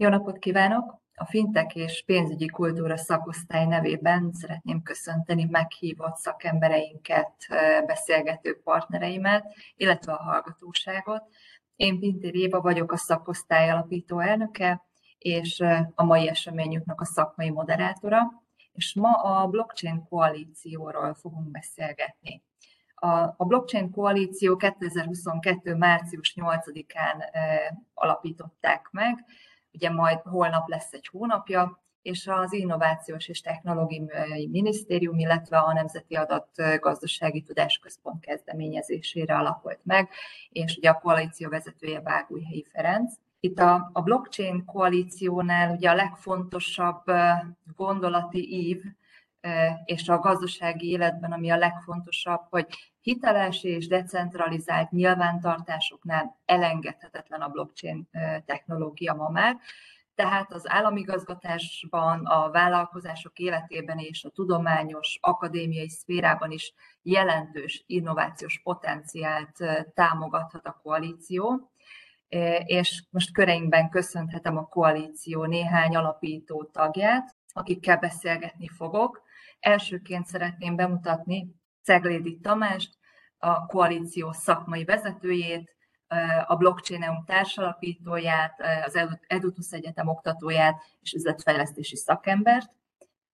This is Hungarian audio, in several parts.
Jó napot kívánok! A Fintek és pénzügyi kultúra szakosztály nevében szeretném köszönteni meghívott szakembereinket, beszélgető partnereimet, illetve a hallgatóságot. Én Pintér Éva vagyok a szakosztály alapító elnöke, és a mai eseményünknek a szakmai moderátora, és ma a blockchain koalícióról fogunk beszélgetni. A blockchain koalíció 2022. március 8-án alapították meg, ugye majd holnap lesz egy hónapja, és az Innovációs és Technológiai Minisztérium, illetve a Nemzeti Adat Gazdasági Tudásközpont kezdeményezésére alakult meg, és ugye a koalíció vezetője Vágújhelyi Ferenc. Itt a, a blockchain koalíciónál ugye a legfontosabb gondolati ív, és a gazdasági életben, ami a legfontosabb, hogy hiteles és decentralizált nyilvántartásoknál elengedhetetlen a blockchain technológia ma már. Tehát az államigazgatásban, a vállalkozások életében és a tudományos, akadémiai szférában is jelentős innovációs potenciált támogathat a koalíció. És most köreinkben köszönhetem a koalíció néhány alapító tagját, akikkel beszélgetni fogok. Elsőként szeretném bemutatni Ceglédi Tamást, a koalíció szakmai vezetőjét, a blockchain EU társalapítóját, az Edutus Egyetem oktatóját és üzletfejlesztési szakembert.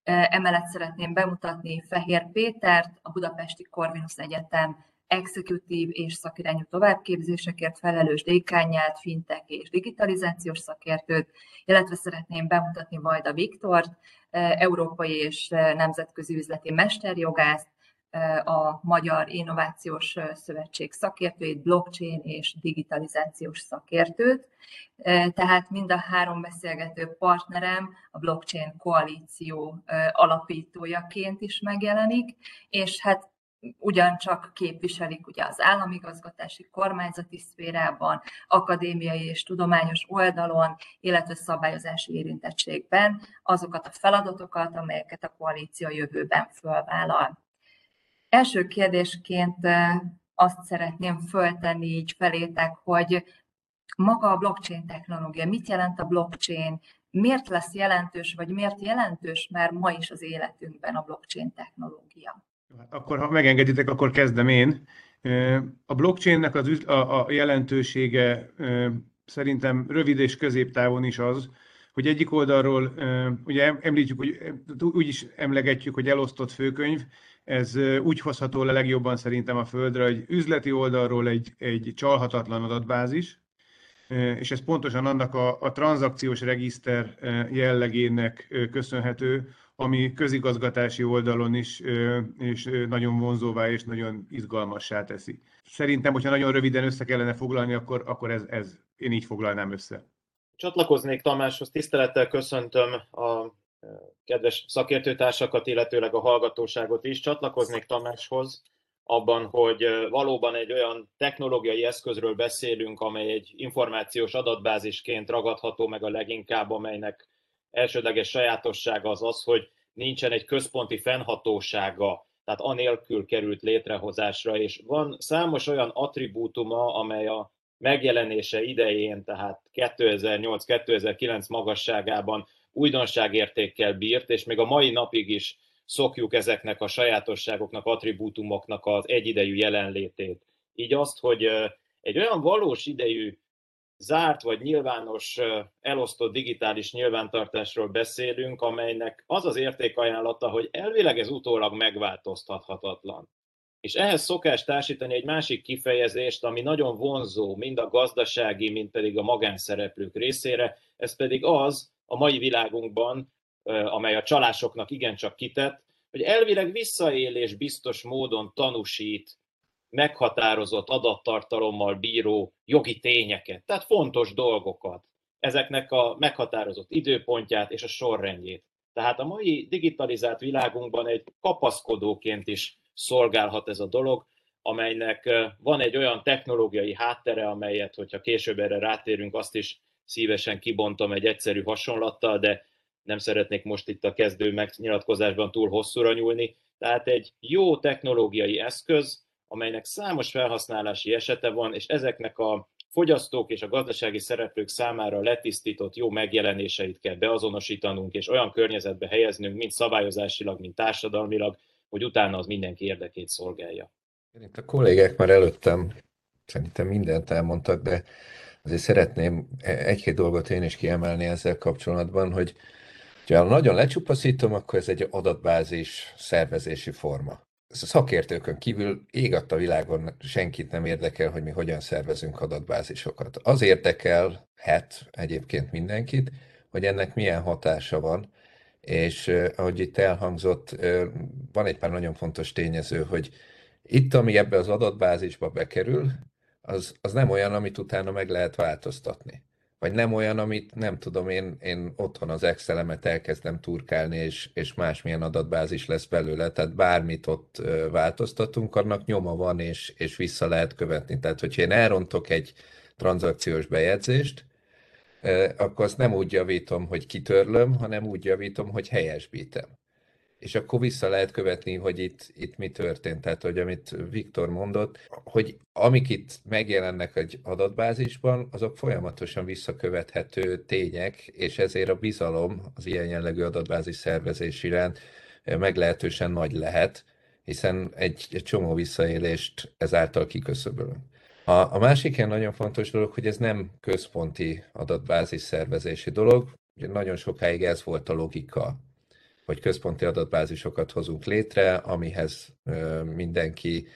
Emellett szeretném bemutatni Fehér Pétert, a Budapesti Corvinus Egyetem executív és szakirányú továbbképzésekért felelős dékányát, fintek és digitalizációs szakértőt, illetve szeretném bemutatni Vajda Viktort, európai és nemzetközi üzleti mesterjogászt, a Magyar Innovációs Szövetség szakértőjét, blockchain és digitalizációs szakértőt. Tehát mind a három beszélgető partnerem a blockchain koalíció alapítójaként is megjelenik, és hát ugyancsak képviselik ugye az államigazgatási kormányzati szférában, akadémiai és tudományos oldalon, illetve szabályozási érintettségben azokat a feladatokat, amelyeket a koalíció jövőben fölvállal. Első kérdésként azt szeretném föltenni így felétek, hogy maga a blockchain technológia, mit jelent a blockchain, miért lesz jelentős, vagy miért jelentős már ma is az életünkben a blockchain technológia? Hát akkor, ha megengeditek, akkor kezdem én. A blockchainnek az, a, a jelentősége szerintem rövid és középtávon is az, hogy egyik oldalról, ugye említjük, hogy úgy is emlegetjük, hogy elosztott főkönyv, ez úgy hozható le legjobban szerintem a Földre, hogy üzleti oldalról egy, egy csalhatatlan adatbázis, és ez pontosan annak a, a tranzakciós regiszter jellegének köszönhető, ami közigazgatási oldalon is és nagyon vonzóvá és nagyon izgalmassá teszi. Szerintem, hogyha nagyon röviden össze kellene foglalni, akkor, akkor ez, ez, én így foglalnám össze. Csatlakoznék Tamáshoz, tisztelettel köszöntöm a kedves szakértőtársakat, illetőleg a hallgatóságot is. Csatlakoznék Tamáshoz abban, hogy valóban egy olyan technológiai eszközről beszélünk, amely egy információs adatbázisként ragadható meg a leginkább, amelynek elsődleges sajátossága az az, hogy nincsen egy központi fennhatósága, tehát anélkül került létrehozásra, és van számos olyan attribútuma, amely a megjelenése idején, tehát 2008-2009 magasságában újdonságértékkel bírt, és még a mai napig is szokjuk ezeknek a sajátosságoknak, attribútumoknak az egyidejű jelenlétét. Így azt, hogy egy olyan valós idejű zárt vagy nyilvános elosztott digitális nyilvántartásról beszélünk, amelynek az az értékajánlata, hogy elvileg ez utólag megváltoztathatatlan. És ehhez szokás társítani egy másik kifejezést, ami nagyon vonzó mind a gazdasági, mind pedig a magánszereplők részére, ez pedig az a mai világunkban, amely a csalásoknak igencsak kitett, hogy elvileg visszaélés biztos módon tanúsít meghatározott adattartalommal bíró jogi tényeket, tehát fontos dolgokat, ezeknek a meghatározott időpontját és a sorrendjét. Tehát a mai digitalizált világunkban egy kapaszkodóként is szolgálhat ez a dolog, amelynek van egy olyan technológiai háttere, amelyet, hogyha később erre rátérünk, azt is szívesen kibontom egy egyszerű hasonlattal, de nem szeretnék most itt a kezdő megnyilatkozásban túl hosszúra nyúlni. Tehát egy jó technológiai eszköz, amelynek számos felhasználási esete van, és ezeknek a fogyasztók és a gazdasági szereplők számára letisztított jó megjelenéseit kell beazonosítanunk, és olyan környezetbe helyeznünk, mint szabályozásilag, mint társadalmilag, hogy utána az mindenki érdekét szolgálja. Itt a kollégák már előttem szerintem mindent elmondtak, de azért szeretném egy-két dolgot én is kiemelni ezzel kapcsolatban, hogy ha nagyon lecsupaszítom, akkor ez egy adatbázis szervezési forma. Ez a szakértőkön kívül ég a világon senkit nem érdekel, hogy mi hogyan szervezünk adatbázisokat. Az érdekelhet egyébként mindenkit, hogy ennek milyen hatása van, és ahogy itt elhangzott, van egy pár nagyon fontos tényező, hogy itt, ami ebbe az adatbázisba bekerül, az, az nem olyan, amit utána meg lehet változtatni. Vagy nem olyan, amit nem tudom, én, én otthon az Excel-emet elkezdem turkálni, és, és másmilyen adatbázis lesz belőle, tehát bármit ott változtatunk, annak nyoma van, és, és vissza lehet követni. Tehát, hogyha én elrontok egy tranzakciós bejegyzést, akkor azt nem úgy javítom, hogy kitörlöm, hanem úgy javítom, hogy helyesbítem és akkor vissza lehet követni, hogy itt, itt mi történt. Tehát, hogy amit Viktor mondott, hogy amik itt megjelennek egy adatbázisban, azok folyamatosan visszakövethető tények, és ezért a bizalom az ilyen jellegű adatbázis szervezés iránt meglehetősen nagy lehet, hiszen egy, egy csomó visszaélést ezáltal kiköszöbölünk. A, a másik ilyen nagyon fontos dolog, hogy ez nem központi adatbázis szervezési dolog, ugye nagyon sokáig ez volt a logika hogy központi adatbázisokat hozunk létre, amihez mindenki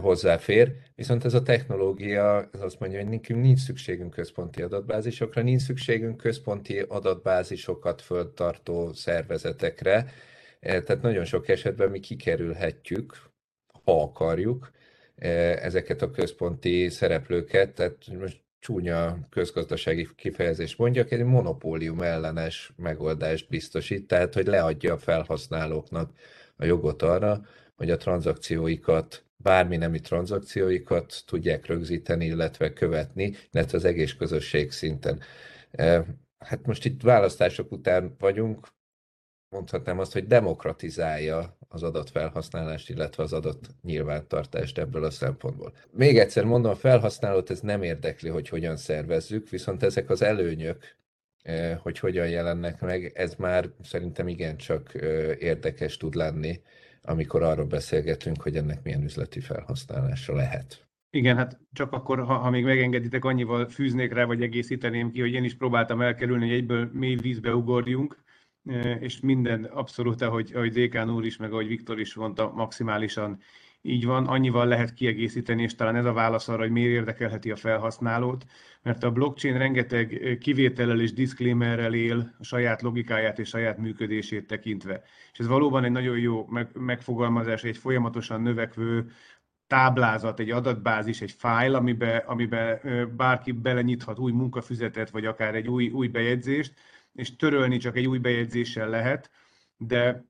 hozzáfér. Viszont ez a technológia ez azt mondja, hogy nekünk nincs szükségünk központi adatbázisokra, nincs szükségünk központi adatbázisokat föltartó szervezetekre, tehát nagyon sok esetben mi kikerülhetjük, ha akarjuk, ezeket a központi szereplőket, tehát most csúnya közgazdasági kifejezés mondjak, egy monopólium ellenes megoldást biztosít, tehát hogy leadja a felhasználóknak a jogot arra, hogy a tranzakcióikat, bármi nemi tranzakcióikat tudják rögzíteni, illetve követni, illetve az egész közösség szinten. E, hát most itt választások után vagyunk, mondhatnám azt, hogy demokratizálja az adatfelhasználást, illetve az adat nyilvántartást ebből a szempontból. Még egyszer mondom, a felhasználót ez nem érdekli, hogy hogyan szervezzük, viszont ezek az előnyök, eh, hogy hogyan jelennek meg, ez már szerintem igencsak eh, érdekes tud lenni, amikor arról beszélgetünk, hogy ennek milyen üzleti felhasználása lehet. Igen, hát csak akkor, ha, ha még megengeditek, annyival fűznék rá, vagy egészíteném ki, hogy én is próbáltam elkerülni, hogy egyből mély vízbe ugorjunk, és minden abszolút, ahogy, ahogy Dékán úr is, meg ahogy Viktor is mondta, maximálisan így van, annyival lehet kiegészíteni, és talán ez a válasz arra, hogy miért érdekelheti a felhasználót, mert a blockchain rengeteg kivétellel és disclaimerrel él a saját logikáját és saját működését tekintve. És ez valóban egy nagyon jó megfogalmazás, egy folyamatosan növekvő táblázat, egy adatbázis, egy fájl, amiben, amiben bárki belenyithat új munkafüzetet, vagy akár egy új, új bejegyzést, és törölni csak egy új bejegyzéssel lehet, de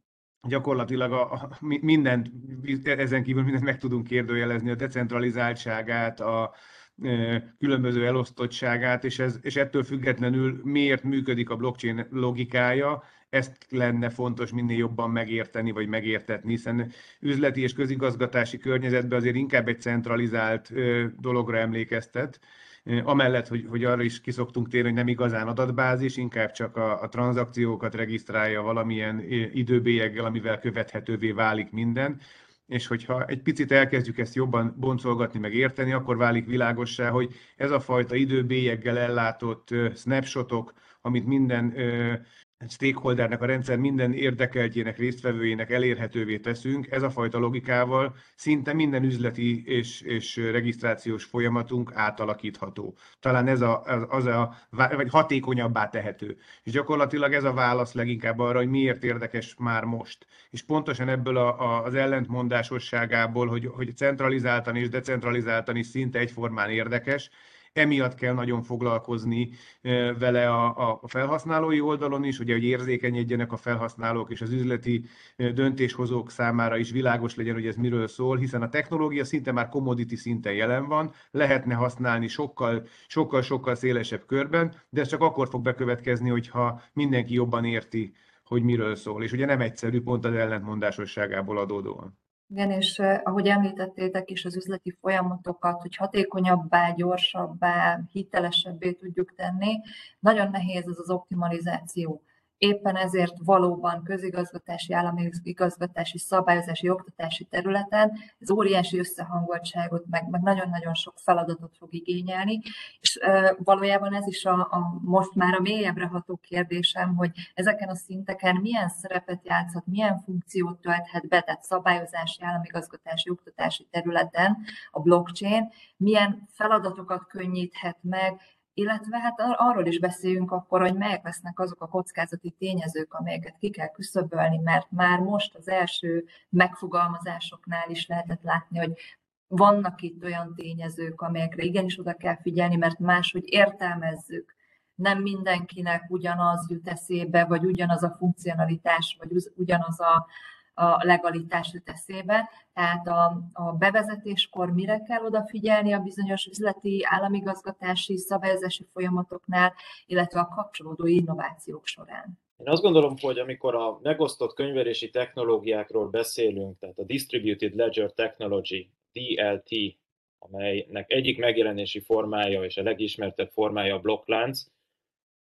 gyakorlatilag a, a, mindent, ezen kívül mindent meg tudunk kérdőjelezni, a decentralizáltságát, a különböző elosztottságát, és, ez, és ettől függetlenül miért működik a blockchain logikája, ezt lenne fontos minél jobban megérteni, vagy megértetni, hiszen üzleti és közigazgatási környezetben azért inkább egy centralizált dologra emlékeztet, amellett, hogy, hogy arra is kiszoktunk térni, hogy nem igazán adatbázis, inkább csak a, a tranzakciókat regisztrálja valamilyen időbélyeggel, amivel követhetővé válik minden, és hogyha egy picit elkezdjük ezt jobban boncolgatni, meg érteni, akkor válik világossá, hogy ez a fajta időbélyeggel ellátott snapshotok, amit minden stakeholdernek, a rendszer minden érdekeltjének, résztvevőjének elérhetővé teszünk, ez a fajta logikával szinte minden üzleti és, és regisztrációs folyamatunk átalakítható. Talán ez a, az, az a, vagy hatékonyabbá tehető. És gyakorlatilag ez a válasz leginkább arra, hogy miért érdekes már most. És pontosan ebből a, a, az ellentmondásosságából, hogy, hogy centralizáltan és decentralizáltan is szinte egyformán érdekes, emiatt kell nagyon foglalkozni vele a, a felhasználói oldalon is, ugye, hogy érzékenyedjenek a felhasználók és az üzleti döntéshozók számára is világos legyen, hogy ez miről szól, hiszen a technológia szinte már commodity szinten jelen van, lehetne használni sokkal, sokkal, sokkal szélesebb körben, de ez csak akkor fog bekövetkezni, hogyha mindenki jobban érti, hogy miről szól. És ugye nem egyszerű, pont az ellentmondásosságából adódóan. Igen, és ahogy említettétek is az üzleti folyamatokat, hogy hatékonyabbá, gyorsabbá, hitelesebbé tudjuk tenni, nagyon nehéz ez az optimalizáció. Éppen ezért valóban közigazgatási, állami igazgatási, szabályozási, oktatási területen ez óriási összehangoltságot, meg, meg nagyon-nagyon sok feladatot fog igényelni, és e, valójában ez is a, a most már a mélyebbre ható kérdésem, hogy ezeken a szinteken milyen szerepet játszhat, milyen funkciót tölthet be, tehát szabályozási, államigazgatási, oktatási területen a blockchain, milyen feladatokat könnyíthet meg, illetve hát arról is beszéljünk akkor, hogy melyek lesznek azok a kockázati tényezők, amelyeket ki kell küszöbölni, mert már most az első megfogalmazásoknál is lehetett látni, hogy vannak itt olyan tényezők, amelyekre igenis oda kell figyelni, mert máshogy értelmezzük. Nem mindenkinek ugyanaz jut eszébe, vagy ugyanaz a funkcionalitás, vagy ugyanaz a, a legalitás jut eszébe. Tehát a, a bevezetéskor mire kell odafigyelni a bizonyos üzleti, államigazgatási, szabályozási folyamatoknál, illetve a kapcsolódó innovációk során. Én azt gondolom, hogy amikor a megosztott könyvelési technológiákról beszélünk, tehát a Distributed Ledger Technology, DLT, amelynek egyik megjelenési formája és a legismertebb formája a blokklánc,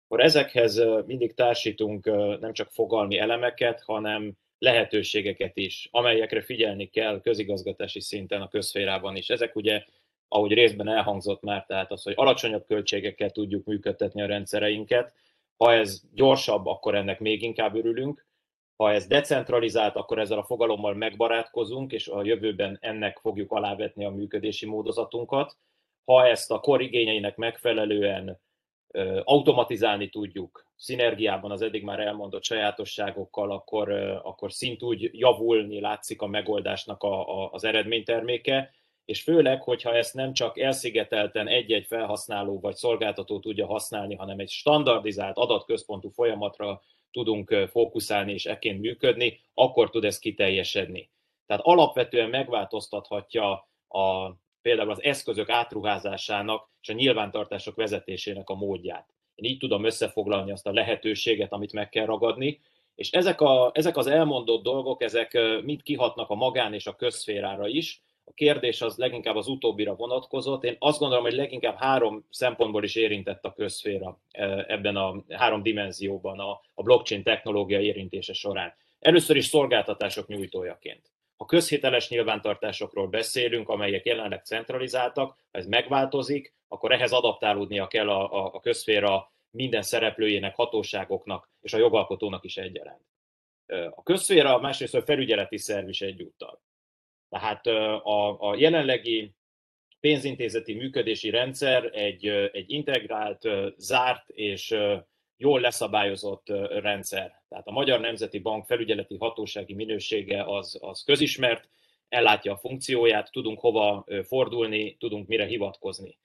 akkor ezekhez mindig társítunk nem csak fogalmi elemeket, hanem lehetőségeket is, amelyekre figyelni kell közigazgatási szinten a közférában is. Ezek ugye, ahogy részben elhangzott már, tehát az, hogy alacsonyabb költségekkel tudjuk működtetni a rendszereinket, ha ez gyorsabb, akkor ennek még inkább örülünk, ha ez decentralizált, akkor ezzel a fogalommal megbarátkozunk, és a jövőben ennek fogjuk alávetni a működési módozatunkat. Ha ezt a kor igényeinek megfelelően automatizálni tudjuk, szinergiában az eddig már elmondott sajátosságokkal, akkor, akkor szintúgy javulni látszik a megoldásnak a, a, az eredményterméke, és főleg, hogyha ezt nem csak elszigetelten egy-egy felhasználó vagy szolgáltató tudja használni, hanem egy standardizált adatközpontú folyamatra tudunk fókuszálni és ekként működni, akkor tud ez kiteljesedni. Tehát alapvetően megváltoztathatja a, például az eszközök átruházásának és a nyilvántartások vezetésének a módját. Én így tudom összefoglalni azt a lehetőséget, amit meg kell ragadni, és ezek, a, ezek az elmondott dolgok, ezek mind kihatnak a magán és a közszférára is. A kérdés az leginkább az utóbbira vonatkozott. Én azt gondolom, hogy leginkább három szempontból is érintett a közszféra ebben a három dimenzióban a, a blockchain technológia érintése során. Először is szolgáltatások nyújtójaként. Ha közhiteles nyilvántartásokról beszélünk, amelyek jelenleg centralizáltak, ha ez megváltozik, akkor ehhez adaptálódnia kell a, a, a közféra minden szereplőjének, hatóságoknak és a jogalkotónak is egyaránt. A közféra másrészt a felügyeleti szerv is egyúttal. Tehát a, a jelenlegi pénzintézeti működési rendszer egy, egy integrált, zárt és jól leszabályozott rendszer. Tehát a Magyar Nemzeti Bank felügyeleti hatósági minősége az, az közismert, ellátja a funkcióját, tudunk hova fordulni, tudunk mire hivatkozni.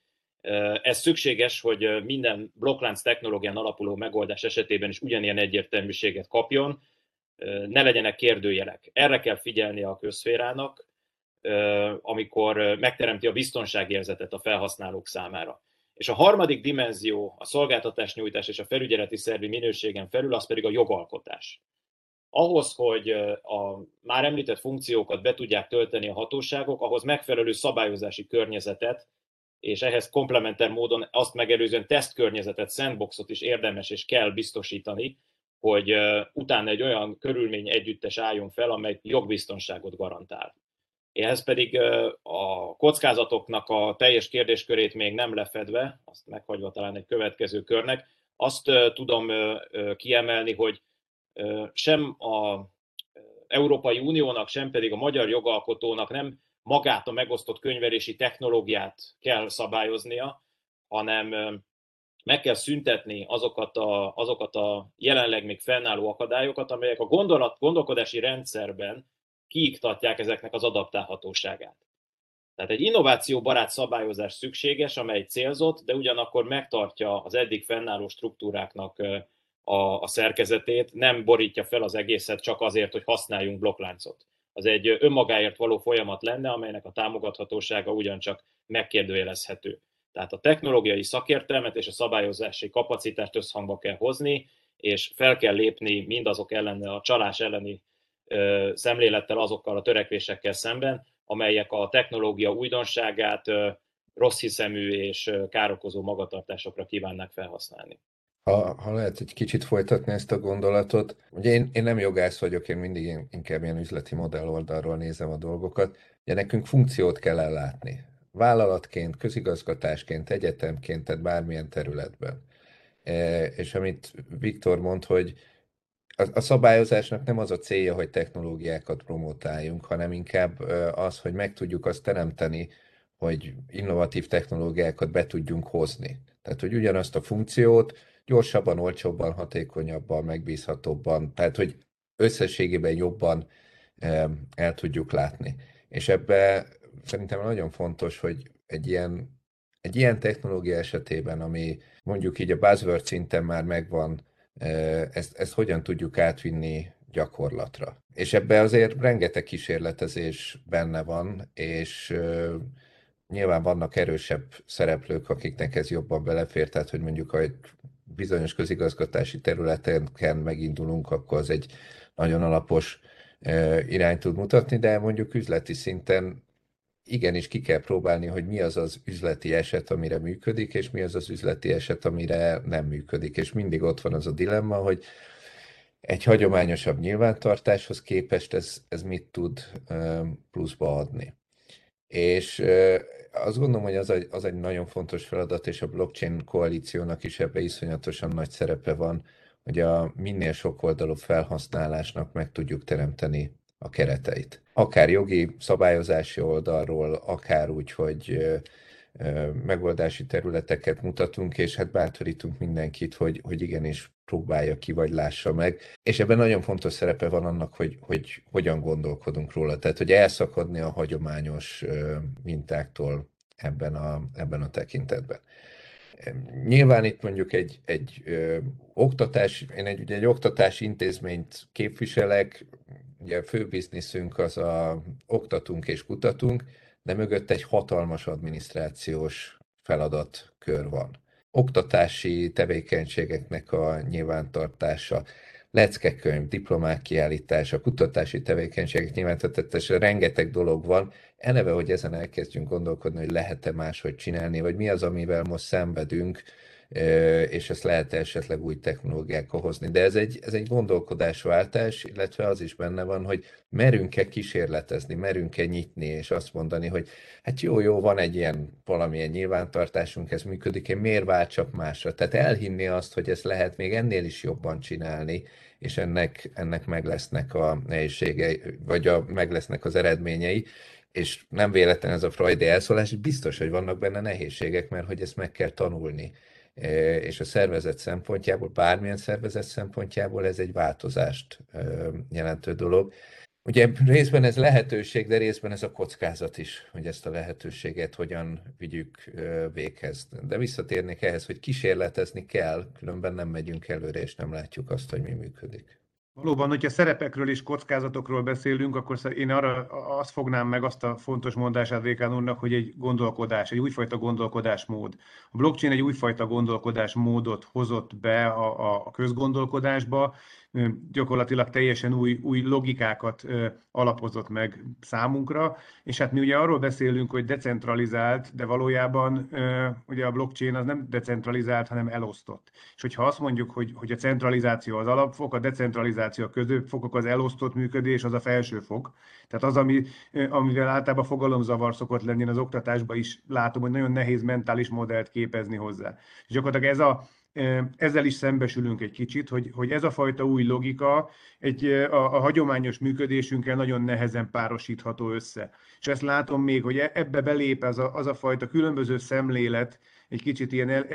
Ez szükséges, hogy minden blokklánc technológián alapuló megoldás esetében is ugyanilyen egyértelműséget kapjon, ne legyenek kérdőjelek. Erre kell figyelni a közférának, amikor megteremti a biztonságérzetet a felhasználók számára. És a harmadik dimenzió, a szolgáltatás nyújtás és a felügyeleti szervi minőségen felül, az pedig a jogalkotás. Ahhoz, hogy a már említett funkciókat be tudják tölteni a hatóságok, ahhoz megfelelő szabályozási környezetet, és ehhez komplementer módon azt megelőzően tesztkörnyezetet, sandboxot is érdemes és kell biztosítani, hogy utána egy olyan körülmény együttes álljon fel, amely jogbiztonságot garantál. Ehhez pedig a kockázatoknak a teljes kérdéskörét még nem lefedve, azt meghagyva talán egy következő körnek, azt tudom kiemelni, hogy sem a Európai Uniónak, sem pedig a magyar jogalkotónak nem magát a megosztott könyvelési technológiát kell szabályoznia, hanem meg kell szüntetni azokat a, azokat a jelenleg még fennálló akadályokat, amelyek a gondolat, gondolkodási rendszerben kiiktatják ezeknek az adaptálhatóságát. Tehát egy innovációbarát szabályozás szükséges, amely célzott, de ugyanakkor megtartja az eddig fennálló struktúráknak a, a szerkezetét, nem borítja fel az egészet csak azért, hogy használjunk blokkláncot. Az egy önmagáért való folyamat lenne, amelynek a támogathatósága ugyancsak megkérdőjelezhető. Tehát a technológiai szakértelmet és a szabályozási kapacitást összhangba kell hozni, és fel kell lépni mindazok ellen, a csalás elleni szemlélettel azokkal a törekvésekkel szemben, amelyek a technológia újdonságát rossz hiszemű és károkozó magatartásokra kívánnak felhasználni. Ha, ha lehet egy kicsit folytatni ezt a gondolatot, ugye én, én nem jogász vagyok, én mindig inkább ilyen üzleti modell oldalról nézem a dolgokat. Ugye nekünk funkciót kell ellátni. Vállalatként, közigazgatásként, egyetemként, tehát bármilyen területben. E, és amit Viktor mond, hogy a, szabályozásnak nem az a célja, hogy technológiákat promotáljunk, hanem inkább az, hogy meg tudjuk azt teremteni, hogy innovatív technológiákat be tudjunk hozni. Tehát, hogy ugyanazt a funkciót gyorsabban, olcsóbban, hatékonyabban, megbízhatóbban, tehát, hogy összességében jobban el tudjuk látni. És ebbe szerintem nagyon fontos, hogy egy ilyen, egy ilyen technológia esetében, ami mondjuk így a buzzword szinten már megvan, ezt, ezt hogyan tudjuk átvinni gyakorlatra. És ebbe azért rengeteg kísérletezés benne van, és nyilván vannak erősebb szereplők, akiknek ez jobban belefér, tehát hogy mondjuk a bizonyos közigazgatási területen megindulunk, akkor az egy nagyon alapos irányt tud mutatni, de mondjuk üzleti szinten igenis ki kell próbálni, hogy mi az az üzleti eset, amire működik, és mi az az üzleti eset, amire nem működik. És mindig ott van az a dilemma, hogy egy hagyományosabb nyilvántartáshoz képest ez, ez mit tud pluszba adni. És azt gondolom, hogy az egy, az egy nagyon fontos feladat, és a blockchain koalíciónak is ebbe iszonyatosan nagy szerepe van, hogy a minél sokoldalú felhasználásnak meg tudjuk teremteni a kereteit. Akár jogi, szabályozási oldalról, akár úgy, hogy megoldási területeket mutatunk, és hát bátorítunk mindenkit, hogy, hogy igenis próbálja ki, vagy lássa meg. És ebben nagyon fontos szerepe van annak, hogy, hogy hogyan gondolkodunk róla. Tehát, hogy elszakadni a hagyományos mintáktól ebben a, ebben a tekintetben. Nyilván itt mondjuk egy, egy ö, oktatás, én egy, ugye egy oktatási intézményt képviselek, ugye fő bizniszünk az a oktatunk és kutatunk, de mögött egy hatalmas adminisztrációs feladatkör van. Oktatási tevékenységeknek a nyilvántartása, leckekönyv, diplomák kiállítása, kutatási tevékenységek nyilvántartása, rengeteg dolog van. Eleve, hogy ezen elkezdjünk gondolkodni, hogy lehet-e máshogy csinálni, vagy mi az, amivel most szenvedünk, és ezt lehet esetleg új technológiákkal hozni. De ez egy, ez egy gondolkodásváltás, illetve az is benne van, hogy merünk-e kísérletezni, merünk-e nyitni, és azt mondani, hogy hát jó, jó, van egy ilyen valamilyen nyilvántartásunk, ez működik, én miért váltsak másra? Tehát elhinni azt, hogy ezt lehet még ennél is jobban csinálni, és ennek, ennek meg lesznek a nehézségei, vagy a, meg lesznek az eredményei, és nem véletlen ez a Freudi elszólás, biztos, hogy vannak benne nehézségek, mert hogy ezt meg kell tanulni és a szervezet szempontjából, bármilyen szervezet szempontjából ez egy változást jelentő dolog. Ugye részben ez lehetőség, de részben ez a kockázat is, hogy ezt a lehetőséget hogyan vigyük véghez. De visszatérnék ehhez, hogy kísérletezni kell, különben nem megyünk előre, és nem látjuk azt, hogy mi működik. Valóban, hogyha szerepekről és kockázatokról beszélünk, akkor én arra azt fognám meg azt a fontos mondását Vékán úrnak, hogy egy gondolkodás, egy újfajta gondolkodásmód. A blockchain egy újfajta gondolkodásmódot hozott be a, a közgondolkodásba, gyakorlatilag teljesen új, új logikákat alapozott meg számunkra, és hát mi ugye arról beszélünk, hogy decentralizált, de valójában ugye a blockchain az nem decentralizált, hanem elosztott. És hogyha azt mondjuk, hogy, hogy a centralizáció az alapfok, a decentralizáció a középfokok, az elosztott működés az a felső fok. Tehát az, ami, amivel általában fogalomzavar szokott lenni, az oktatásban is látom, hogy nagyon nehéz mentális modellt képezni hozzá. És gyakorlatilag ez a, ezzel is szembesülünk egy kicsit, hogy, hogy ez a fajta új logika egy, a, a hagyományos működésünkkel nagyon nehezen párosítható össze. És ezt látom még, hogy e, ebbe belép az a, az a fajta különböző szemlélet, egy kicsit ilyen el,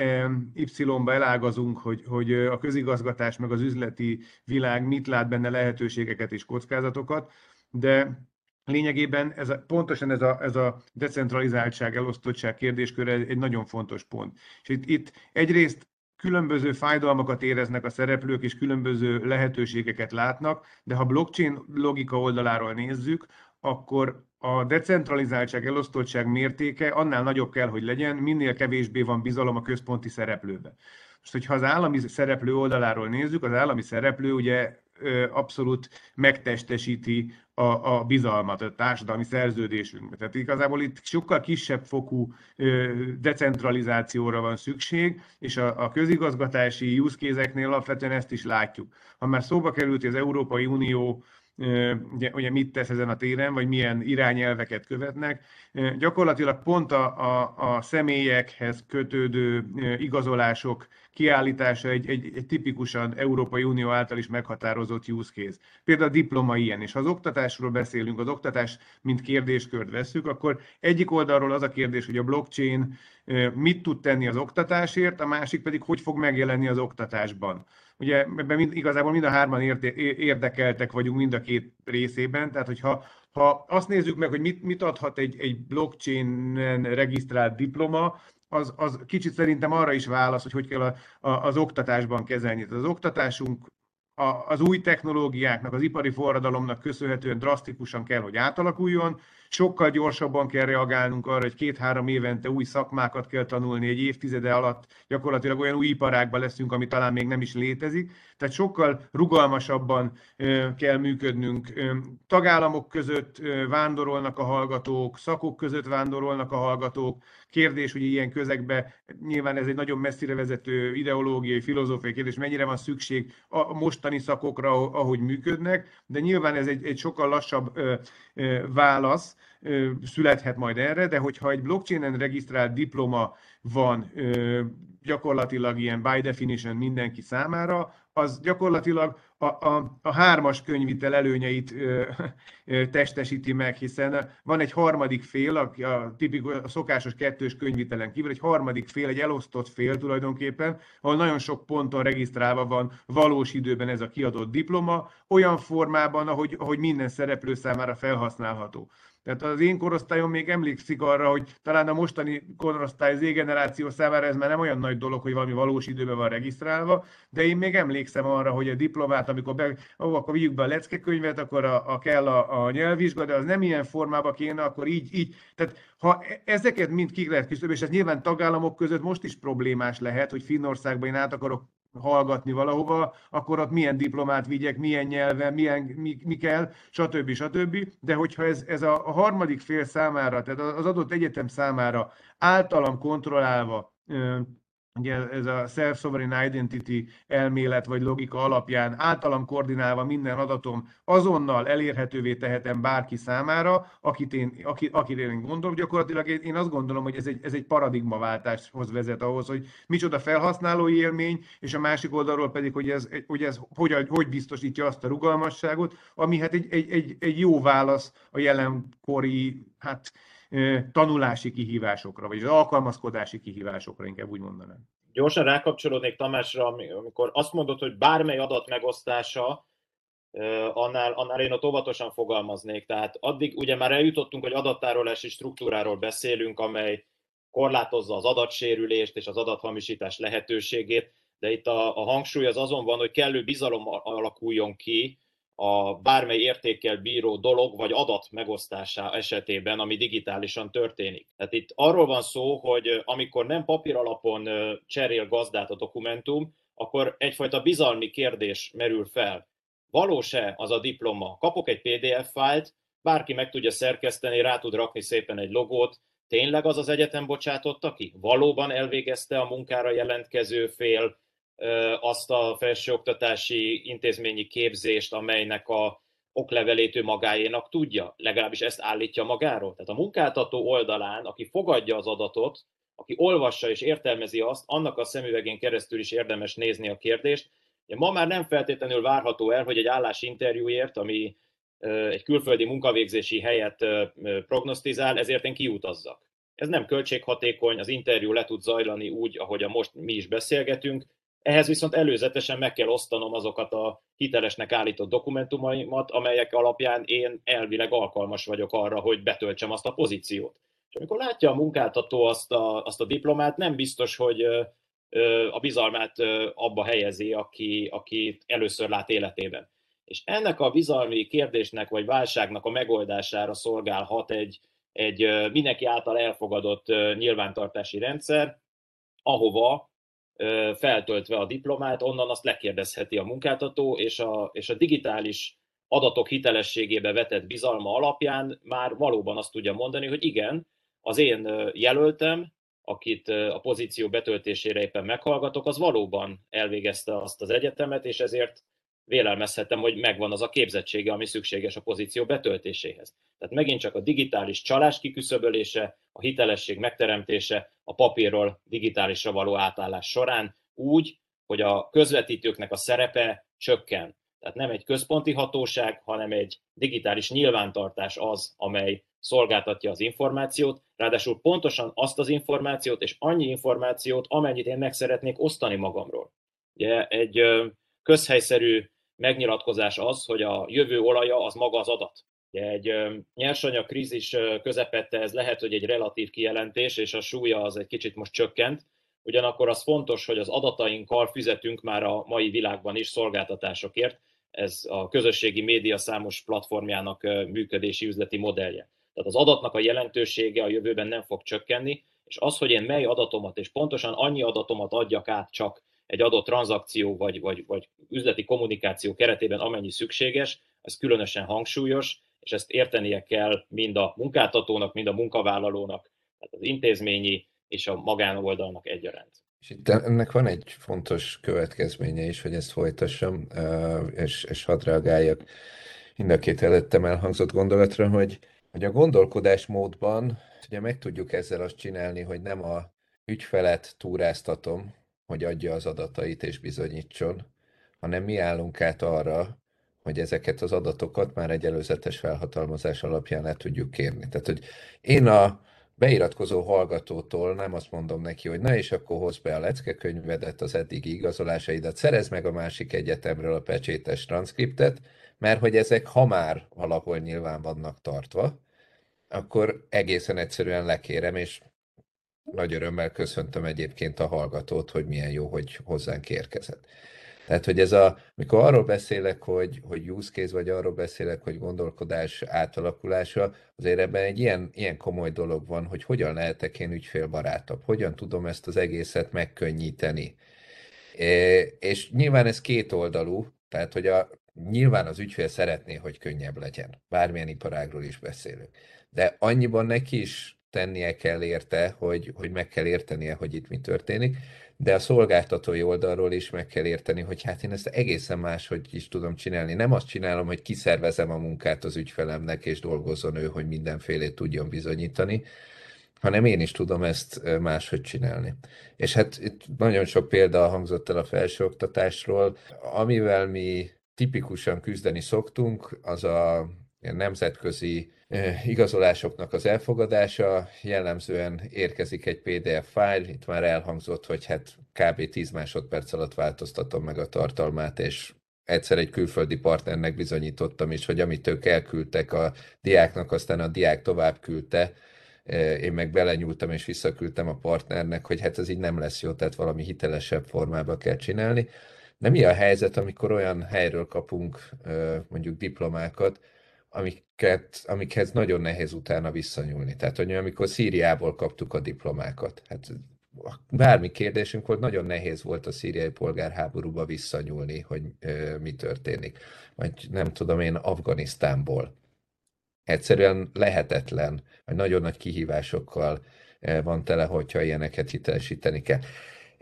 Y-ba elágazunk, hogy, hogy a közigazgatás meg az üzleti világ mit lát benne lehetőségeket és kockázatokat, de Lényegében ez a, pontosan ez a, ez a decentralizáltság, elosztottság kérdésköre egy nagyon fontos pont. És itt, itt egyrészt különböző fájdalmakat éreznek a szereplők, és különböző lehetőségeket látnak, de ha blockchain logika oldaláról nézzük, akkor a decentralizáltság, elosztottság mértéke annál nagyobb kell, hogy legyen, minél kevésbé van bizalom a központi szereplőbe. Most, hogyha az állami szereplő oldaláról nézzük, az állami szereplő ugye abszolút megtestesíti a, a bizalmat, a társadalmi szerződésünkbe. Tehát igazából itt sokkal kisebb fokú decentralizációra van szükség, és a, a közigazgatási use alapvetően ezt is látjuk. Ha már szóba került, az Európai Unió ugye, ugye mit tesz ezen a téren, vagy milyen irányelveket követnek. Gyakorlatilag pont a, a, a személyekhez kötődő igazolások kiállítása egy, egy, egy tipikusan Európai Unió által is meghatározott use case. Például a diploma ilyen, és ha az oktatásról beszélünk, az oktatás mint kérdéskört veszük, akkor egyik oldalról az a kérdés, hogy a blockchain mit tud tenni az oktatásért, a másik pedig hogy fog megjelenni az oktatásban. Ugye ebben mind, igazából mind a hárman érdekeltek vagyunk mind a két részében, tehát hogyha ha azt nézzük meg, hogy mit, mit adhat egy, egy blockchain-en regisztrált diploma, az, az kicsit szerintem arra is válasz, hogy hogy kell a, a, az oktatásban kezelni. Tehát az oktatásunk a, az új technológiáknak, az ipari forradalomnak köszönhetően drasztikusan kell, hogy átalakuljon, sokkal gyorsabban kell reagálnunk arra, hogy két-három évente új szakmákat kell tanulni, egy évtizede alatt gyakorlatilag olyan új iparákban leszünk, ami talán még nem is létezik. Tehát sokkal rugalmasabban kell működnünk. Tagállamok között vándorolnak a hallgatók, szakok között vándorolnak a hallgatók. Kérdés, hogy ilyen közegbe, nyilván ez egy nagyon messzire vezető ideológiai, filozófiai kérdés, mennyire van szükség a mostani szakokra, ahogy működnek, de nyilván ez egy, egy sokkal lassabb válasz, születhet majd erre, de hogyha egy blockchainen regisztrált diploma van gyakorlatilag ilyen by definition mindenki számára, az gyakorlatilag a, a, a hármas könyvitel előnyeit ö, ö, testesíti meg, hiszen van egy harmadik fél, a, a, tipikus, a szokásos kettős könyvitelen kívül, egy harmadik fél, egy elosztott fél tulajdonképpen, ahol nagyon sok ponton regisztrálva van valós időben ez a kiadott diploma, olyan formában, ahogy, ahogy minden szereplő számára felhasználható. Tehát az én korosztályom még emlékszik arra, hogy talán a mostani korosztály Z-generáció számára ez már nem olyan nagy dolog, hogy valami valós időben van regisztrálva, de én még emlékszem arra, hogy a diplomát, amikor be, ó, akkor vigyük be a leckekönyvet, akkor a, a kell a, a nyelvvizsga, de az nem ilyen formában kéne, akkor így, így. Tehát ha e, ezeket mind ki lehet küszöbölni, és ez nyilván tagállamok között most is problémás lehet, hogy Finnországban én át akarok hallgatni valahova, akkor ott milyen diplomát vigyek, milyen nyelven, milyen, mi, mi kell, stb. stb. De hogyha ez, ez a, harmadik fél számára, tehát az adott egyetem számára általam kontrollálva ugye ez a self-sovereign identity elmélet vagy logika alapján általam koordinálva minden adatom azonnal elérhetővé tehetem bárki számára, akit én, akit, akit én gondolom. Gyakorlatilag én azt gondolom, hogy ez egy, ez egy paradigmaváltáshoz vezet ahhoz, hogy micsoda felhasználói élmény, és a másik oldalról pedig, hogy ez, hogy, ez hogy, hogy biztosítja azt a rugalmasságot, ami hát egy, egy, egy, egy jó válasz a jelenkori, hát tanulási kihívásokra, vagy az alkalmazkodási kihívásokra, inkább úgy mondanám. Gyorsan rákapcsolódnék Tamásra, amikor azt mondod, hogy bármely adat megosztása, annál, annál én ott óvatosan fogalmaznék. Tehát addig ugye már eljutottunk, hogy adattárolási struktúráról beszélünk, amely korlátozza az adatsérülést és az adathamisítás lehetőségét, de itt a, a hangsúly az azon van, hogy kellő bizalom alakuljon ki a bármely értékkel bíró dolog vagy adat megosztása esetében, ami digitálisan történik. Tehát itt arról van szó, hogy amikor nem papír alapon cserél gazdát a dokumentum, akkor egyfajta bizalmi kérdés merül fel. Valós-e az a diploma? Kapok egy PDF fájlt, bárki meg tudja szerkeszteni, rá tud rakni szépen egy logót, tényleg az az egyetem bocsátotta ki? Valóban elvégezte a munkára jelentkező fél azt a felsőoktatási intézményi képzést, amelynek a oklevelét ő magáénak tudja, legalábbis ezt állítja magáról. Tehát a munkáltató oldalán, aki fogadja az adatot, aki olvassa és értelmezi azt, annak a szemüvegén keresztül is érdemes nézni a kérdést. Ma már nem feltétlenül várható el, hogy egy állásinterjúért, ami egy külföldi munkavégzési helyet prognosztizál, ezért én kiutazzak. Ez nem költséghatékony, az interjú le tud zajlani úgy, ahogy a most mi is beszélgetünk, ehhez viszont előzetesen meg kell osztanom azokat a hitelesnek állított dokumentumaimat, amelyek alapján én elvileg alkalmas vagyok arra, hogy betöltsem azt a pozíciót. És amikor látja a munkáltató azt a, azt a diplomát, nem biztos, hogy a bizalmát abba helyezi, aki, aki először lát életében. És ennek a bizalmi kérdésnek vagy válságnak a megoldására szolgálhat egy, egy mindenki által elfogadott nyilvántartási rendszer, ahova feltöltve a diplomát, onnan azt lekérdezheti a munkáltató, és a, és a digitális adatok hitelességébe vetett bizalma alapján már valóban azt tudja mondani, hogy igen, az én jelöltem, akit a pozíció betöltésére éppen meghallgatok, az valóban elvégezte azt az egyetemet, és ezért vélelmezhetem, hogy megvan az a képzettsége, ami szükséges a pozíció betöltéséhez. Tehát megint csak a digitális csalás kiküszöbölése, a hitelesség megteremtése a papírról digitálisra való átállás során úgy, hogy a közvetítőknek a szerepe csökken. Tehát nem egy központi hatóság, hanem egy digitális nyilvántartás az, amely szolgáltatja az információt, ráadásul pontosan azt az információt és annyi információt, amennyit én meg szeretnék osztani magamról. Ugye egy közhelyszerű megnyilatkozás az, hogy a jövő olaja az maga az adat. Egy nyersanyag krízis közepette ez lehet, hogy egy relatív kijelentés, és a súlya az egy kicsit most csökkent, ugyanakkor az fontos, hogy az adatainkkal fizetünk már a mai világban is szolgáltatásokért, ez a közösségi média számos platformjának működési üzleti modellje. Tehát az adatnak a jelentősége a jövőben nem fog csökkenni, és az, hogy én mely adatomat, és pontosan annyi adatomat adjak át csak egy adott tranzakció vagy, vagy, vagy üzleti kommunikáció keretében, amennyi szükséges, ez különösen hangsúlyos, és ezt értenie kell mind a munkáltatónak, mind a munkavállalónak, tehát az intézményi és a magánoldalnak egyaránt. És itt ennek van egy fontos következménye is, hogy ezt folytassam, és, és hadd reagáljak mind a két előttem elhangzott gondolatra, hogy, hogy a gondolkodásmódban ugye meg tudjuk ezzel azt csinálni, hogy nem a ügyfelet túráztatom, hogy adja az adatait és bizonyítson, hanem mi állunk át arra, hogy ezeket az adatokat már egy előzetes felhatalmazás alapján le tudjuk kérni. Tehát, hogy én a beiratkozó hallgatótól nem azt mondom neki, hogy na és akkor hozd be a leckekönyvedet, az eddigi igazolásaidat, szerez meg a másik egyetemről a pecsétes transzkriptet, mert hogy ezek ha már valahol nyilván vannak tartva, akkor egészen egyszerűen lekérem, és nagy örömmel köszöntöm egyébként a hallgatót, hogy milyen jó, hogy hozzánk érkezett. Tehát, hogy ez a, mikor arról beszélek, hogy, hogy use case, vagy arról beszélek, hogy gondolkodás átalakulása, azért ebben egy ilyen, ilyen komoly dolog van, hogy hogyan lehetek én ügyfélbarátabb, hogyan tudom ezt az egészet megkönnyíteni. É, és nyilván ez két oldalú, tehát, hogy a, nyilván az ügyfél szeretné, hogy könnyebb legyen. Bármilyen iparágról is beszélünk. De annyiban neki is tennie kell érte, hogy, hogy meg kell értenie, hogy itt mi történik, de a szolgáltatói oldalról is meg kell érteni, hogy hát én ezt egészen máshogy is tudom csinálni. Nem azt csinálom, hogy kiszervezem a munkát az ügyfelemnek, és dolgozzon ő, hogy mindenfélét tudjon bizonyítani, hanem én is tudom ezt máshogy csinálni. És hát itt nagyon sok példa hangzott el a felsőoktatásról, amivel mi tipikusan küzdeni szoktunk, az a nemzetközi igazolásoknak az elfogadása, jellemzően érkezik egy PDF fájl, itt már elhangzott, hogy hát kb. 10 másodperc alatt változtatom meg a tartalmát, és egyszer egy külföldi partnernek bizonyítottam is, hogy amit ők elküldtek a diáknak, aztán a diák tovább küldte, én meg belenyúltam és visszaküldtem a partnernek, hogy hát ez így nem lesz jó, tehát valami hitelesebb formába kell csinálni. De mi a helyzet, amikor olyan helyről kapunk mondjuk diplomákat, amiket, amikhez nagyon nehéz utána visszanyúlni. Tehát, hogy amikor Szíriából kaptuk a diplomákat, hát bármi kérdésünk volt, nagyon nehéz volt a szíriai polgárháborúba visszanyúlni, hogy ö, mi történik. Vagy nem tudom én, Afganisztánból. Egyszerűen lehetetlen, vagy nagyon nagy kihívásokkal van tele, hogyha ilyeneket hitelesíteni kell.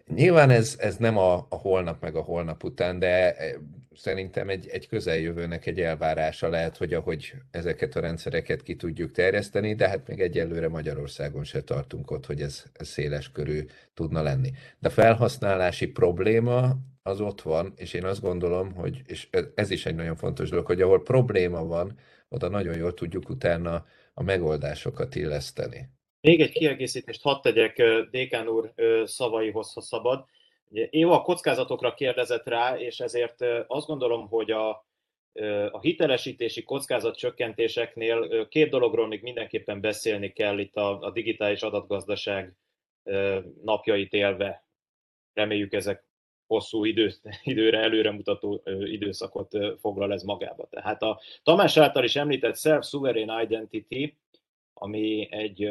Nyilván ez, ez nem a, a holnap meg a holnap után, de szerintem egy, egy közeljövőnek egy elvárása lehet, hogy ahogy ezeket a rendszereket ki tudjuk terjeszteni, de hát még egyelőre Magyarországon se tartunk ott, hogy ez, ez széles körű tudna lenni. De a felhasználási probléma az ott van, és én azt gondolom, hogy, és ez is egy nagyon fontos dolog, hogy ahol probléma van, oda nagyon jól tudjuk utána a megoldásokat illeszteni. Még egy kiegészítést hadd tegyek Dékán úr szavaihoz, ha szabad. Éva a kockázatokra kérdezett rá, és ezért azt gondolom, hogy a, a hitelesítési kockázat csökkentéseknél két dologról még mindenképpen beszélni kell itt a, a digitális adatgazdaság napjait élve. Reméljük ezek hosszú idő, időre előremutató időszakot foglal ez magába. Tehát a Tamás által is említett Self-Sovereign Identity, ami egy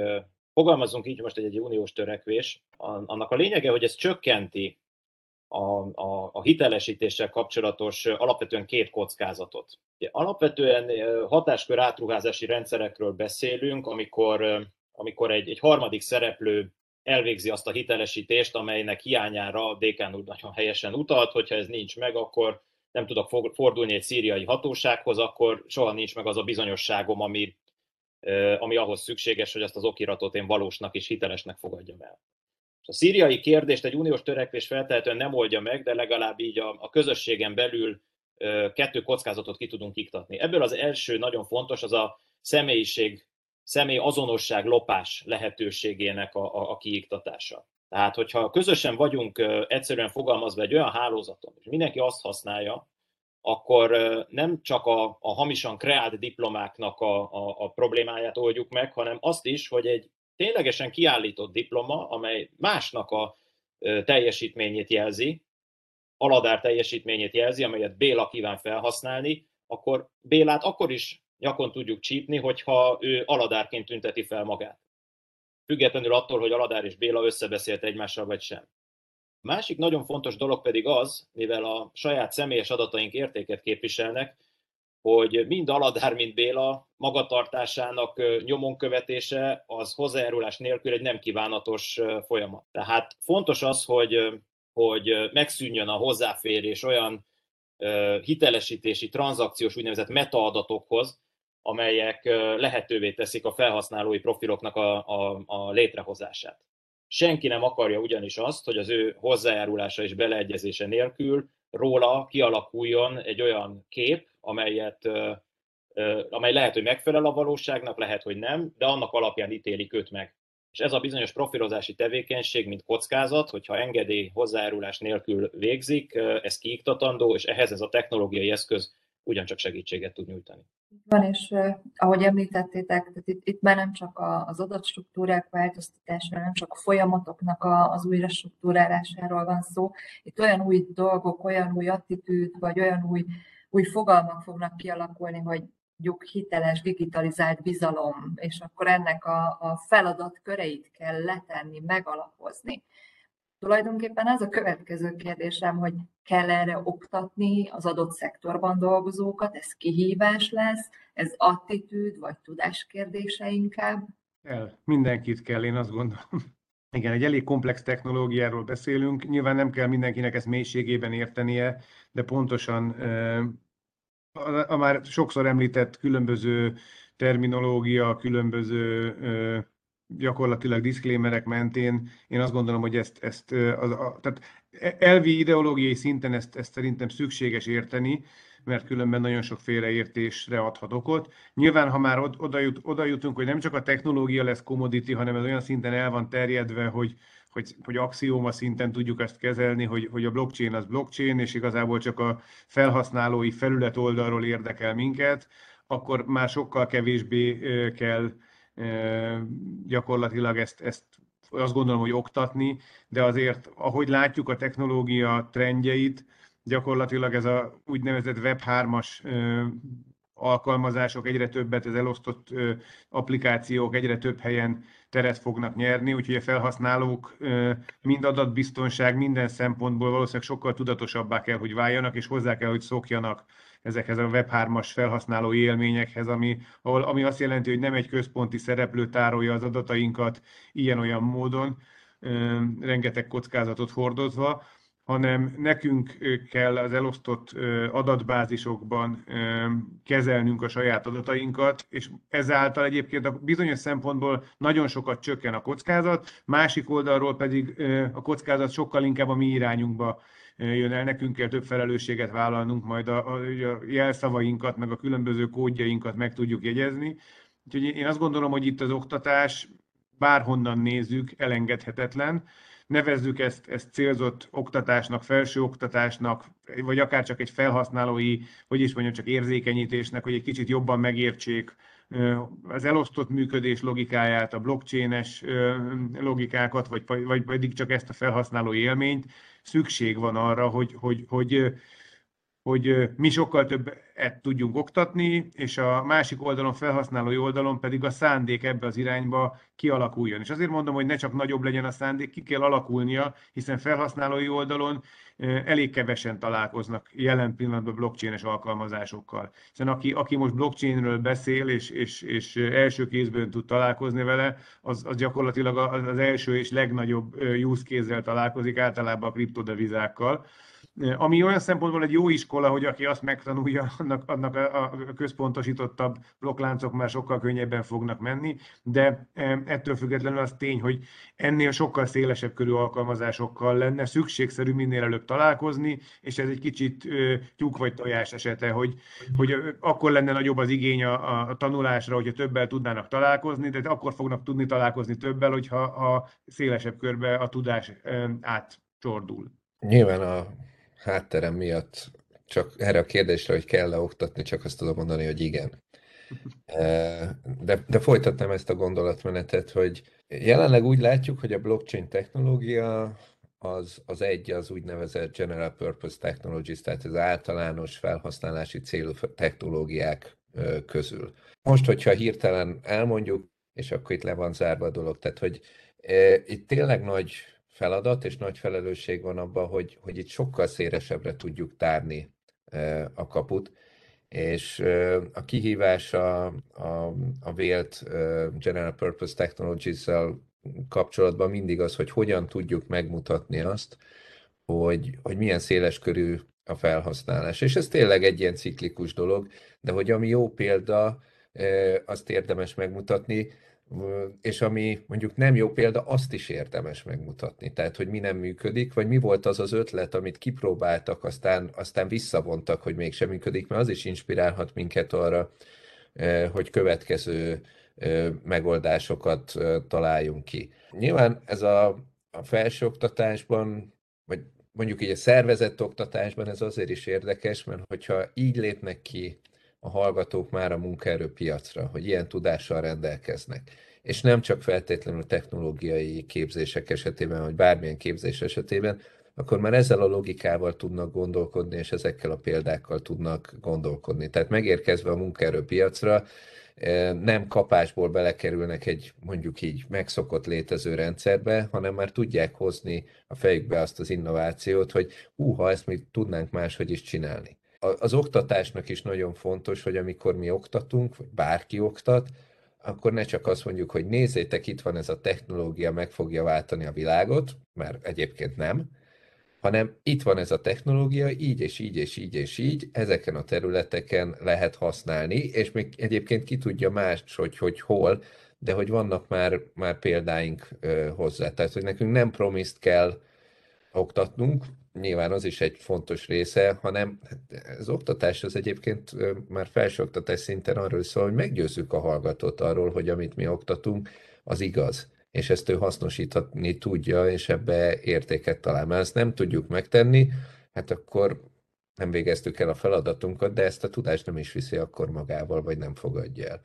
fogalmazunk így most egy, egy uniós törekvés, annak a lényege, hogy ez csökkenti a, a, a hitelesítéssel kapcsolatos alapvetően két kockázatot. Alapvetően hatáskör átruházási rendszerekről beszélünk, amikor, amikor egy, egy harmadik szereplő elvégzi azt a hitelesítést, amelynek hiányára a Dékán úr nagyon helyesen utalt, hogyha ez nincs meg, akkor nem tudok fordulni egy szíriai hatósághoz, akkor soha nincs meg az a bizonyosságom, ami, ami ahhoz szükséges, hogy azt az okiratot én valósnak és hitelesnek fogadjam el. A szíriai kérdést egy uniós törekvés feltehetően nem oldja meg, de legalább így a, a közösségen belül kettő kockázatot ki tudunk iktatni. Ebből az első nagyon fontos, az a személyiség, személy azonosság lopás lehetőségének a, a, a kiiktatása. Tehát, hogyha közösen vagyunk egyszerűen fogalmazva egy olyan hálózaton, és mindenki azt használja, akkor nem csak a, a hamisan kreált diplomáknak a, a, a problémáját oldjuk meg, hanem azt is, hogy egy ténylegesen kiállított diploma, amely másnak a teljesítményét jelzi, aladár teljesítményét jelzi, amelyet Béla kíván felhasználni, akkor Bélát akkor is nyakon tudjuk csípni, hogyha ő aladárként tünteti fel magát. Függetlenül attól, hogy Aladár és Béla összebeszélt egymással vagy sem. Másik nagyon fontos dolog pedig az, mivel a saját személyes adataink értéket képviselnek, hogy mind Aladár, mind Béla magatartásának nyomon követése az hozzájárulás nélkül egy nem kívánatos folyamat. Tehát fontos az, hogy, hogy megszűnjön a hozzáférés olyan hitelesítési, tranzakciós úgynevezett metaadatokhoz, amelyek lehetővé teszik a felhasználói profiloknak a, a, a létrehozását. Senki nem akarja ugyanis azt, hogy az ő hozzájárulása és beleegyezése nélkül róla kialakuljon egy olyan kép, amelyet, amely lehet, hogy megfelel a valóságnak, lehet, hogy nem, de annak alapján ítélik őt meg. És ez a bizonyos profilozási tevékenység, mint kockázat, hogyha engedély hozzájárulás nélkül végzik, ez kiiktatandó, és ehhez ez a technológiai eszköz ugyancsak segítséget tud nyújtani. Van, és ahogy említettétek, tehát itt, itt már nem csak az adatstruktúrák változtatásáról, nem csak a folyamatoknak a, az újra struktúrálásáról van szó, itt olyan új dolgok, olyan új attitűd, vagy olyan új, új fogalmak fognak kialakulni, hogy mondjuk hiteles, digitalizált bizalom, és akkor ennek a, a feladat köreit kell letenni, megalapozni. Tulajdonképpen ez a következő kérdésem, hogy kell erre oktatni az adott szektorban dolgozókat, ez kihívás lesz, ez attitűd vagy tudás kérdése inkább? Kell, mindenkit kell, én azt gondolom. Igen, egy elég komplex technológiáról beszélünk. Nyilván nem kell mindenkinek ezt mélységében értenie, de pontosan a, már sokszor említett különböző terminológia, különböző gyakorlatilag diszklémerek mentén én azt gondolom, hogy ezt, ezt az, a, tehát elvi ideológiai szinten ezt, ezt szerintem szükséges érteni, mert különben nagyon sok félreértésre adhat okot. Nyilván, ha már oda, jut, oda jutunk, hogy nem csak a technológia lesz commodity, hanem ez olyan szinten el van terjedve, hogy, hogy, hogy axióma szinten tudjuk ezt kezelni, hogy, hogy a blockchain az blockchain, és igazából csak a felhasználói felület oldalról érdekel minket, akkor már sokkal kevésbé kell gyakorlatilag ezt, ezt azt gondolom, hogy oktatni, de azért, ahogy látjuk a technológia trendjeit, gyakorlatilag ez a úgynevezett Web3-as alkalmazások egyre többet, az elosztott applikációk egyre több helyen teret fognak nyerni, úgyhogy a felhasználók mind adatbiztonság, minden szempontból valószínűleg sokkal tudatosabbá kell, hogy váljanak, és hozzá kell, hogy szokjanak ezekhez a Web3-as felhasználói élményekhez, ami, ahol, ami azt jelenti, hogy nem egy központi szereplő tárolja az adatainkat ilyen-olyan módon, rengeteg kockázatot hordozva, hanem nekünk kell az elosztott adatbázisokban kezelnünk a saját adatainkat, és ezáltal egyébként a bizonyos szempontból nagyon sokat csökken a kockázat, másik oldalról pedig a kockázat sokkal inkább a mi irányunkba jön el, nekünk kell több felelősséget vállalnunk, majd a, a, a jelszavainkat, meg a különböző kódjainkat meg tudjuk jegyezni. Úgyhogy én azt gondolom, hogy itt az oktatás bárhonnan nézzük, elengedhetetlen. Nevezzük ezt, ezt célzott oktatásnak, felső oktatásnak, vagy akár csak egy felhasználói, hogy is mondjam, csak érzékenyítésnek, hogy egy kicsit jobban megértsék az elosztott működés logikáját, a blockchain-es logikákat, vagy, vagy pedig csak ezt a felhasználó élményt, szükség van arra, hogy, hogy, hogy, hogy mi sokkal többet tudjunk oktatni, és a másik oldalon, felhasználói oldalon pedig a szándék ebbe az irányba kialakuljon. És azért mondom, hogy ne csak nagyobb legyen a szándék, ki kell alakulnia, hiszen felhasználói oldalon elég kevesen találkoznak jelen pillanatban blockchain-es alkalmazásokkal. Hiszen aki, aki most blockchainről beszél, és, és, és első kézből tud találkozni vele, az, az gyakorlatilag az első és legnagyobb use találkozik, általában a kriptodevizákkal ami olyan szempontból egy jó iskola, hogy aki azt megtanulja, annak, annak a, központosítottabb blokkláncok már sokkal könnyebben fognak menni, de ettől függetlenül az tény, hogy ennél sokkal szélesebb körű alkalmazásokkal lenne szükségszerű minél előbb találkozni, és ez egy kicsit tyúk vagy tojás esete, hogy, hogy akkor lenne nagyobb az igény a, a tanulásra, hogyha többel tudnának találkozni, de akkor fognak tudni találkozni többel, hogyha a szélesebb körbe a tudás átcsordul. Nyilván a hátterem miatt csak erre a kérdésre, hogy kell-e oktatni, csak azt tudom mondani, hogy igen. De, de folytatnám ezt a gondolatmenetet, hogy jelenleg úgy látjuk, hogy a blockchain technológia az, az egy az úgynevezett general purpose technologies, tehát az általános felhasználási célú technológiák közül. Most, hogyha hirtelen elmondjuk, és akkor itt le van zárva a dolog, tehát hogy itt tényleg nagy feladat és nagy felelősség van abban, hogy, hogy itt sokkal szélesebbre tudjuk tárni a kaput, és a kihívás a, a, a vélt General Purpose Technologies-zal kapcsolatban mindig az, hogy hogyan tudjuk megmutatni azt, hogy, hogy milyen széles körű a felhasználás. És ez tényleg egy ilyen ciklikus dolog, de hogy ami jó példa, azt érdemes megmutatni, és ami mondjuk nem jó példa, azt is érdemes megmutatni. Tehát, hogy mi nem működik, vagy mi volt az az ötlet, amit kipróbáltak, aztán, aztán visszavontak, hogy mégsem működik, mert az is inspirálhat minket arra, hogy következő megoldásokat találjunk ki. Nyilván ez a, a felsőoktatásban, vagy mondjuk így a szervezett oktatásban ez azért is érdekes, mert hogyha így lépnek ki a hallgatók már a munkaerőpiacra, hogy ilyen tudással rendelkeznek. És nem csak feltétlenül technológiai képzések esetében, vagy bármilyen képzés esetében, akkor már ezzel a logikával tudnak gondolkodni, és ezekkel a példákkal tudnak gondolkodni. Tehát megérkezve a munkaerőpiacra, eh, nem kapásból belekerülnek egy mondjuk így megszokott létező rendszerbe, hanem már tudják hozni a fejükbe azt az innovációt, hogy hú, ha ezt mi tudnánk máshogy is csinálni az oktatásnak is nagyon fontos, hogy amikor mi oktatunk, vagy bárki oktat, akkor ne csak azt mondjuk, hogy nézzétek, itt van ez a technológia, meg fogja váltani a világot, mert egyébként nem, hanem itt van ez a technológia, így és így és így és így, ezeken a területeken lehet használni, és még egyébként ki tudja más, hogy, hogy hol, de hogy vannak már, már példáink hozzá. Tehát, hogy nekünk nem promiszt kell oktatnunk, nyilván az is egy fontos része, hanem az oktatás az egyébként már felsőoktatás szinten arról szól, hogy meggyőzzük a hallgatót arról, hogy amit mi oktatunk, az igaz és ezt ő hasznosítani tudja, és ebbe értéket talál. Mert ezt nem tudjuk megtenni, hát akkor nem végeztük el a feladatunkat, de ezt a tudást nem is viszi akkor magával, vagy nem fogadja el.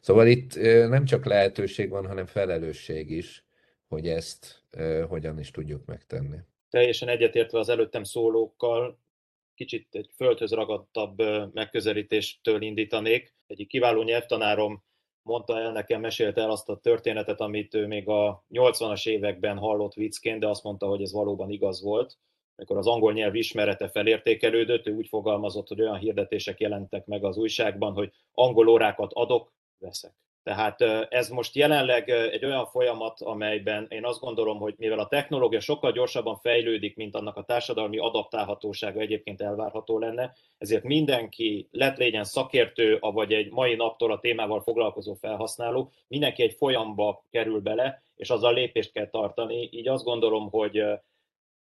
Szóval itt nem csak lehetőség van, hanem felelősség is, hogy ezt hogyan is tudjuk megtenni teljesen egyetértve az előttem szólókkal, kicsit egy földhöz ragadtabb megközelítéstől indítanék. Egyik kiváló nyelvtanárom mondta el nekem, mesélte el azt a történetet, amit ő még a 80-as években hallott viccként, de azt mondta, hogy ez valóban igaz volt. Amikor az angol nyelv ismerete felértékelődött, ő úgy fogalmazott, hogy olyan hirdetések jelentek meg az újságban, hogy angol órákat adok, veszek. Tehát ez most jelenleg egy olyan folyamat, amelyben én azt gondolom, hogy mivel a technológia sokkal gyorsabban fejlődik, mint annak a társadalmi adaptálhatósága egyébként elvárható lenne, ezért mindenki, lett legyen szakértő, vagy egy mai naptól a témával foglalkozó felhasználó, mindenki egy folyamba kerül bele, és azzal lépést kell tartani. Így azt gondolom, hogy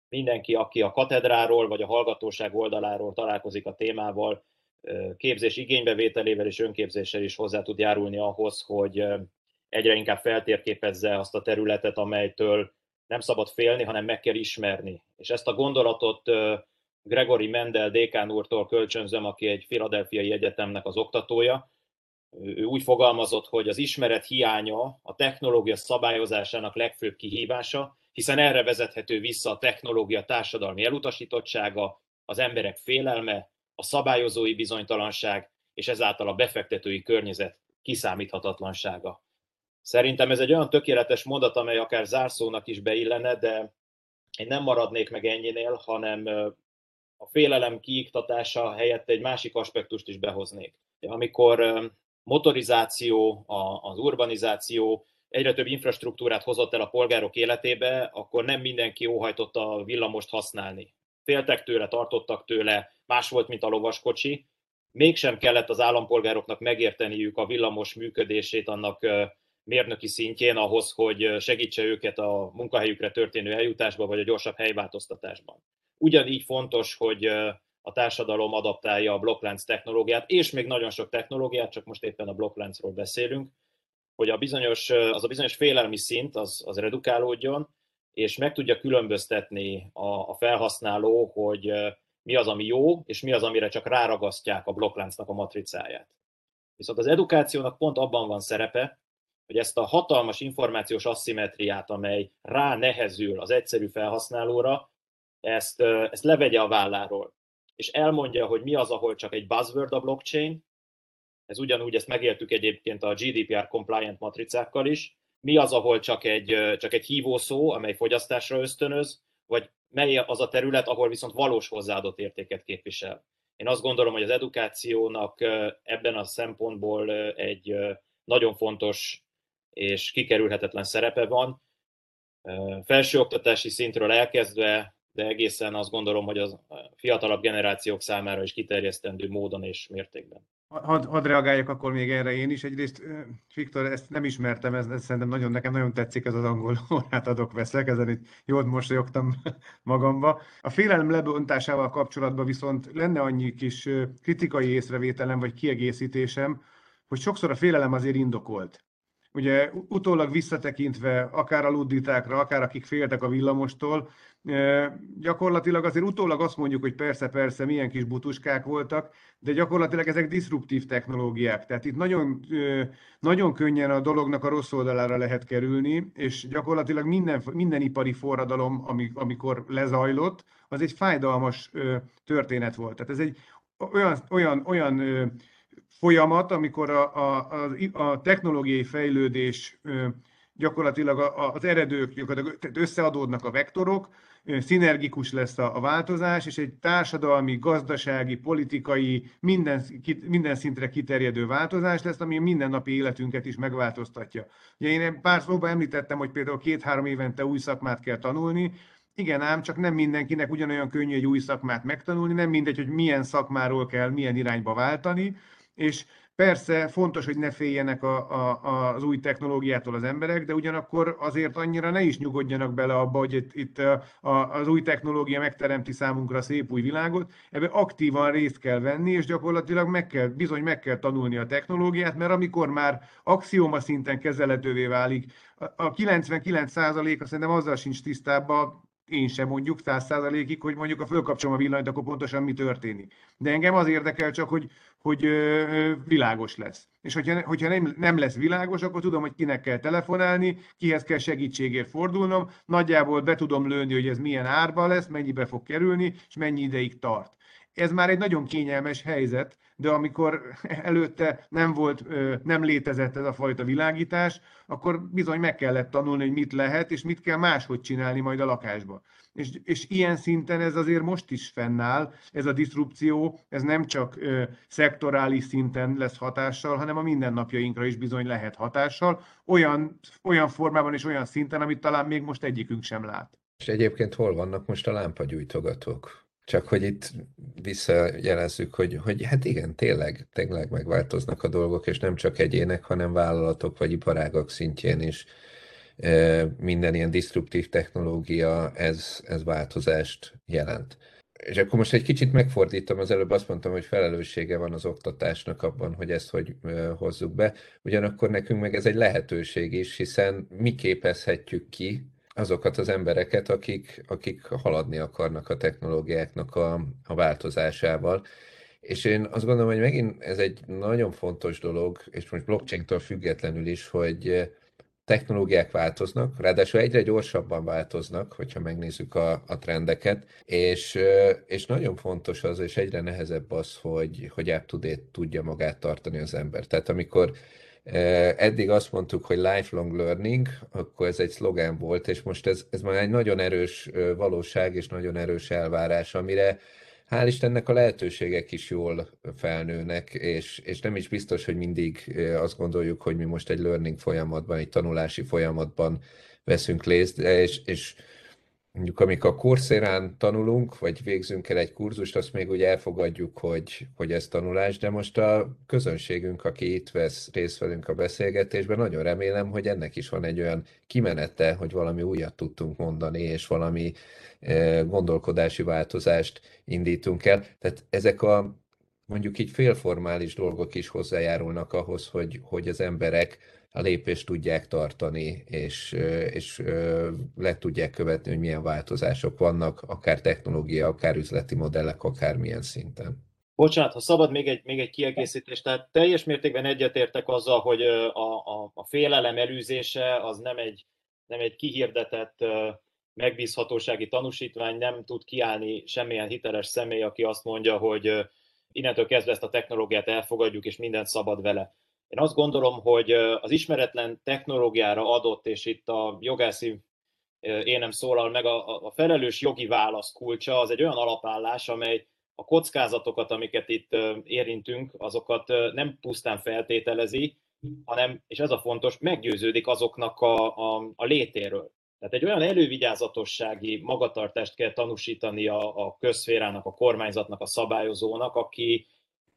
mindenki, aki a katedráról vagy a hallgatóság oldaláról találkozik a témával, képzés igénybevételével és önképzéssel is hozzá tud járulni ahhoz, hogy egyre inkább feltérképezze azt a területet, amelytől nem szabad félni, hanem meg kell ismerni. És ezt a gondolatot Gregory Mendel dékán úrtól kölcsönzöm, aki egy Philadelphiai Egyetemnek az oktatója. Ő úgy fogalmazott, hogy az ismeret hiánya a technológia szabályozásának legfőbb kihívása, hiszen erre vezethető vissza a technológia társadalmi elutasítottsága, az emberek félelme, a szabályozói bizonytalanság, és ezáltal a befektetői környezet kiszámíthatatlansága. Szerintem ez egy olyan tökéletes mondat, amely akár zárszónak is beillene, de én nem maradnék meg ennyinél, hanem a félelem kiiktatása helyett egy másik aspektust is behoznék. Amikor motorizáció, az urbanizáció egyre több infrastruktúrát hozott el a polgárok életébe, akkor nem mindenki óhajtotta a villamost használni. Féltek tőle, tartottak tőle, más volt, mint a lovaskocsi. Mégsem kellett az állampolgároknak megérteniük a villamos működését annak mérnöki szintjén ahhoz, hogy segítse őket a munkahelyükre történő eljutásba, vagy a gyorsabb helyváltoztatásban. Ugyanígy fontos, hogy a társadalom adaptálja a blokklánc technológiát, és még nagyon sok technológiát, csak most éppen a blokkláncról beszélünk, hogy a bizonyos, az a bizonyos félelmi szint az, az redukálódjon, és meg tudja különböztetni a, a felhasználó, hogy mi az, ami jó, és mi az, amire csak ráragasztják a blokkláncnak a matricáját. Viszont az edukációnak pont abban van szerepe, hogy ezt a hatalmas információs asszimetriát, amely rá nehezül az egyszerű felhasználóra, ezt, ezt levegye a válláról, és elmondja, hogy mi az, ahol csak egy buzzword a blockchain, ez ugyanúgy, ezt megéltük egyébként a GDPR compliant matricákkal is, mi az, ahol csak egy, csak egy hívószó, amely fogyasztásra ösztönöz, vagy mely az a terület, ahol viszont valós hozzáadott értéket képvisel. Én azt gondolom, hogy az edukációnak ebben a szempontból egy nagyon fontos és kikerülhetetlen szerepe van. Felsőoktatási szintről elkezdve, de egészen azt gondolom, hogy az fiatalabb generációk számára is kiterjesztendő módon és mértékben. Hadd had reagáljak akkor még erre én is. Egyrészt, Viktor, ezt nem ismertem, ez, ez szerintem nagyon, nekem nagyon tetszik ez az angol órát adok veszek, ezen itt jól mosolyogtam magamba. A félelem lebontásával kapcsolatban viszont lenne annyi kis kritikai észrevételem vagy kiegészítésem, hogy sokszor a félelem azért indokolt. Ugye utólag visszatekintve, akár a ludditákra, akár akik féltek a villamostól, gyakorlatilag azért utólag azt mondjuk, hogy persze-persze milyen kis butuskák voltak, de gyakorlatilag ezek diszruptív technológiák. Tehát itt nagyon, nagyon könnyen a dolognak a rossz oldalára lehet kerülni, és gyakorlatilag minden, minden ipari forradalom, amikor lezajlott, az egy fájdalmas történet volt. Tehát ez egy olyan, olyan, olyan folyamat, amikor a, a, a, a technológiai fejlődés gyakorlatilag az eredők gyakorlatilag összeadódnak a vektorok, szinergikus lesz a, változás, és egy társadalmi, gazdasági, politikai, minden, minden szintre kiterjedő változás lesz, ami mindennapi életünket is megváltoztatja. Ugye én pár szóban említettem, hogy például két-három évente új szakmát kell tanulni, igen ám, csak nem mindenkinek ugyanolyan könnyű egy új szakmát megtanulni, nem mindegy, hogy milyen szakmáról kell milyen irányba váltani, és persze fontos, hogy ne féljenek a, a, az új technológiától az emberek, de ugyanakkor azért annyira ne is nyugodjanak bele abba, hogy itt, itt a, az új technológia megteremti számunkra szép új világot. Ebbe aktívan részt kell venni, és gyakorlatilag meg kell, bizony meg kell tanulni a technológiát, mert amikor már axióma szinten kezelhetővé válik, a 99%-a szerintem azzal sincs tisztában, én sem mondjuk száz százalékig, hogy mondjuk a fölkapcsolom a villanyt, akkor pontosan mi történik. De engem az érdekel csak, hogy, hogy világos lesz. És hogyha, hogyha nem, nem lesz világos, akkor tudom, hogy kinek kell telefonálni, kihez kell segítségért fordulnom, nagyjából be tudom lőni, hogy ez milyen árba lesz, mennyibe fog kerülni, és mennyi ideig tart. Ez már egy nagyon kényelmes helyzet, de amikor előtte nem volt, nem létezett ez a fajta világítás, akkor bizony meg kellett tanulni, hogy mit lehet, és mit kell máshogy csinálni majd a lakásba. És, és ilyen szinten ez azért most is fennáll, ez a diszrupció, ez nem csak ö, szektorális szinten lesz hatással, hanem a mindennapjainkra is bizony lehet hatással, olyan, olyan formában és olyan szinten, amit talán még most egyikünk sem lát. És egyébként hol vannak most a lámpagyújtogatók? Csak hogy itt visszajelezzük, hogy, hogy hát igen, tényleg, tényleg megváltoznak a dolgok, és nem csak egyének, hanem vállalatok vagy iparágak szintjén is minden ilyen disruptív technológia, ez, ez változást jelent. És akkor most egy kicsit megfordítom, az előbb azt mondtam, hogy felelőssége van az oktatásnak abban, hogy ezt hogy hozzuk be. Ugyanakkor nekünk meg ez egy lehetőség is, hiszen mi képezhetjük ki azokat az embereket, akik, akik haladni akarnak a technológiáknak a, a változásával. És én azt gondolom, hogy megint ez egy nagyon fontos dolog, és most blockchain-től függetlenül is, hogy technológiák változnak, ráadásul egyre gyorsabban változnak, hogyha megnézzük a, a trendeket, és, és nagyon fontos az, és egyre nehezebb az, hogy, hogy up-to-date tudja magát tartani az ember. Tehát amikor Eddig azt mondtuk, hogy lifelong learning, akkor ez egy szlogán volt, és most ez, ez már egy nagyon erős valóság és nagyon erős elvárás, amire hál' Istennek a lehetőségek is jól felnőnek, és, és nem is biztos, hogy mindig azt gondoljuk, hogy mi most egy learning folyamatban, egy tanulási folyamatban veszünk részt, és, és mondjuk amikor a Coursera tanulunk, vagy végzünk el egy kurzust, azt még úgy elfogadjuk, hogy, hogy ez tanulás, de most a közönségünk, aki itt vesz részt velünk a beszélgetésben, nagyon remélem, hogy ennek is van egy olyan kimenete, hogy valami újat tudtunk mondani, és valami eh, gondolkodási változást indítunk el. Tehát ezek a mondjuk így félformális dolgok is hozzájárulnak ahhoz, hogy, hogy az emberek a lépést tudják tartani, és, és le tudják követni, hogy milyen változások vannak, akár technológia, akár üzleti modellek, akár milyen szinten. Bocsánat, ha szabad még egy, még egy kiegészítés, tehát teljes mértékben egyetértek azzal, hogy a, a, a félelem elűzése az nem egy, nem egy kihirdetett megbízhatósági tanúsítvány, nem tud kiállni semmilyen hiteles személy, aki azt mondja, hogy innentől kezdve ezt a technológiát elfogadjuk, és mindent szabad vele. Én azt gondolom, hogy az ismeretlen technológiára adott, és itt a jogászi én nem szólal meg, a, a felelős jogi válasz kulcsa az egy olyan alapállás, amely a kockázatokat, amiket itt érintünk, azokat nem pusztán feltételezi, hanem, és ez a fontos, meggyőződik azoknak a, a, a létéről. Tehát egy olyan elővigyázatossági magatartást kell tanúsítani a, a közszférának, a kormányzatnak, a szabályozónak, aki,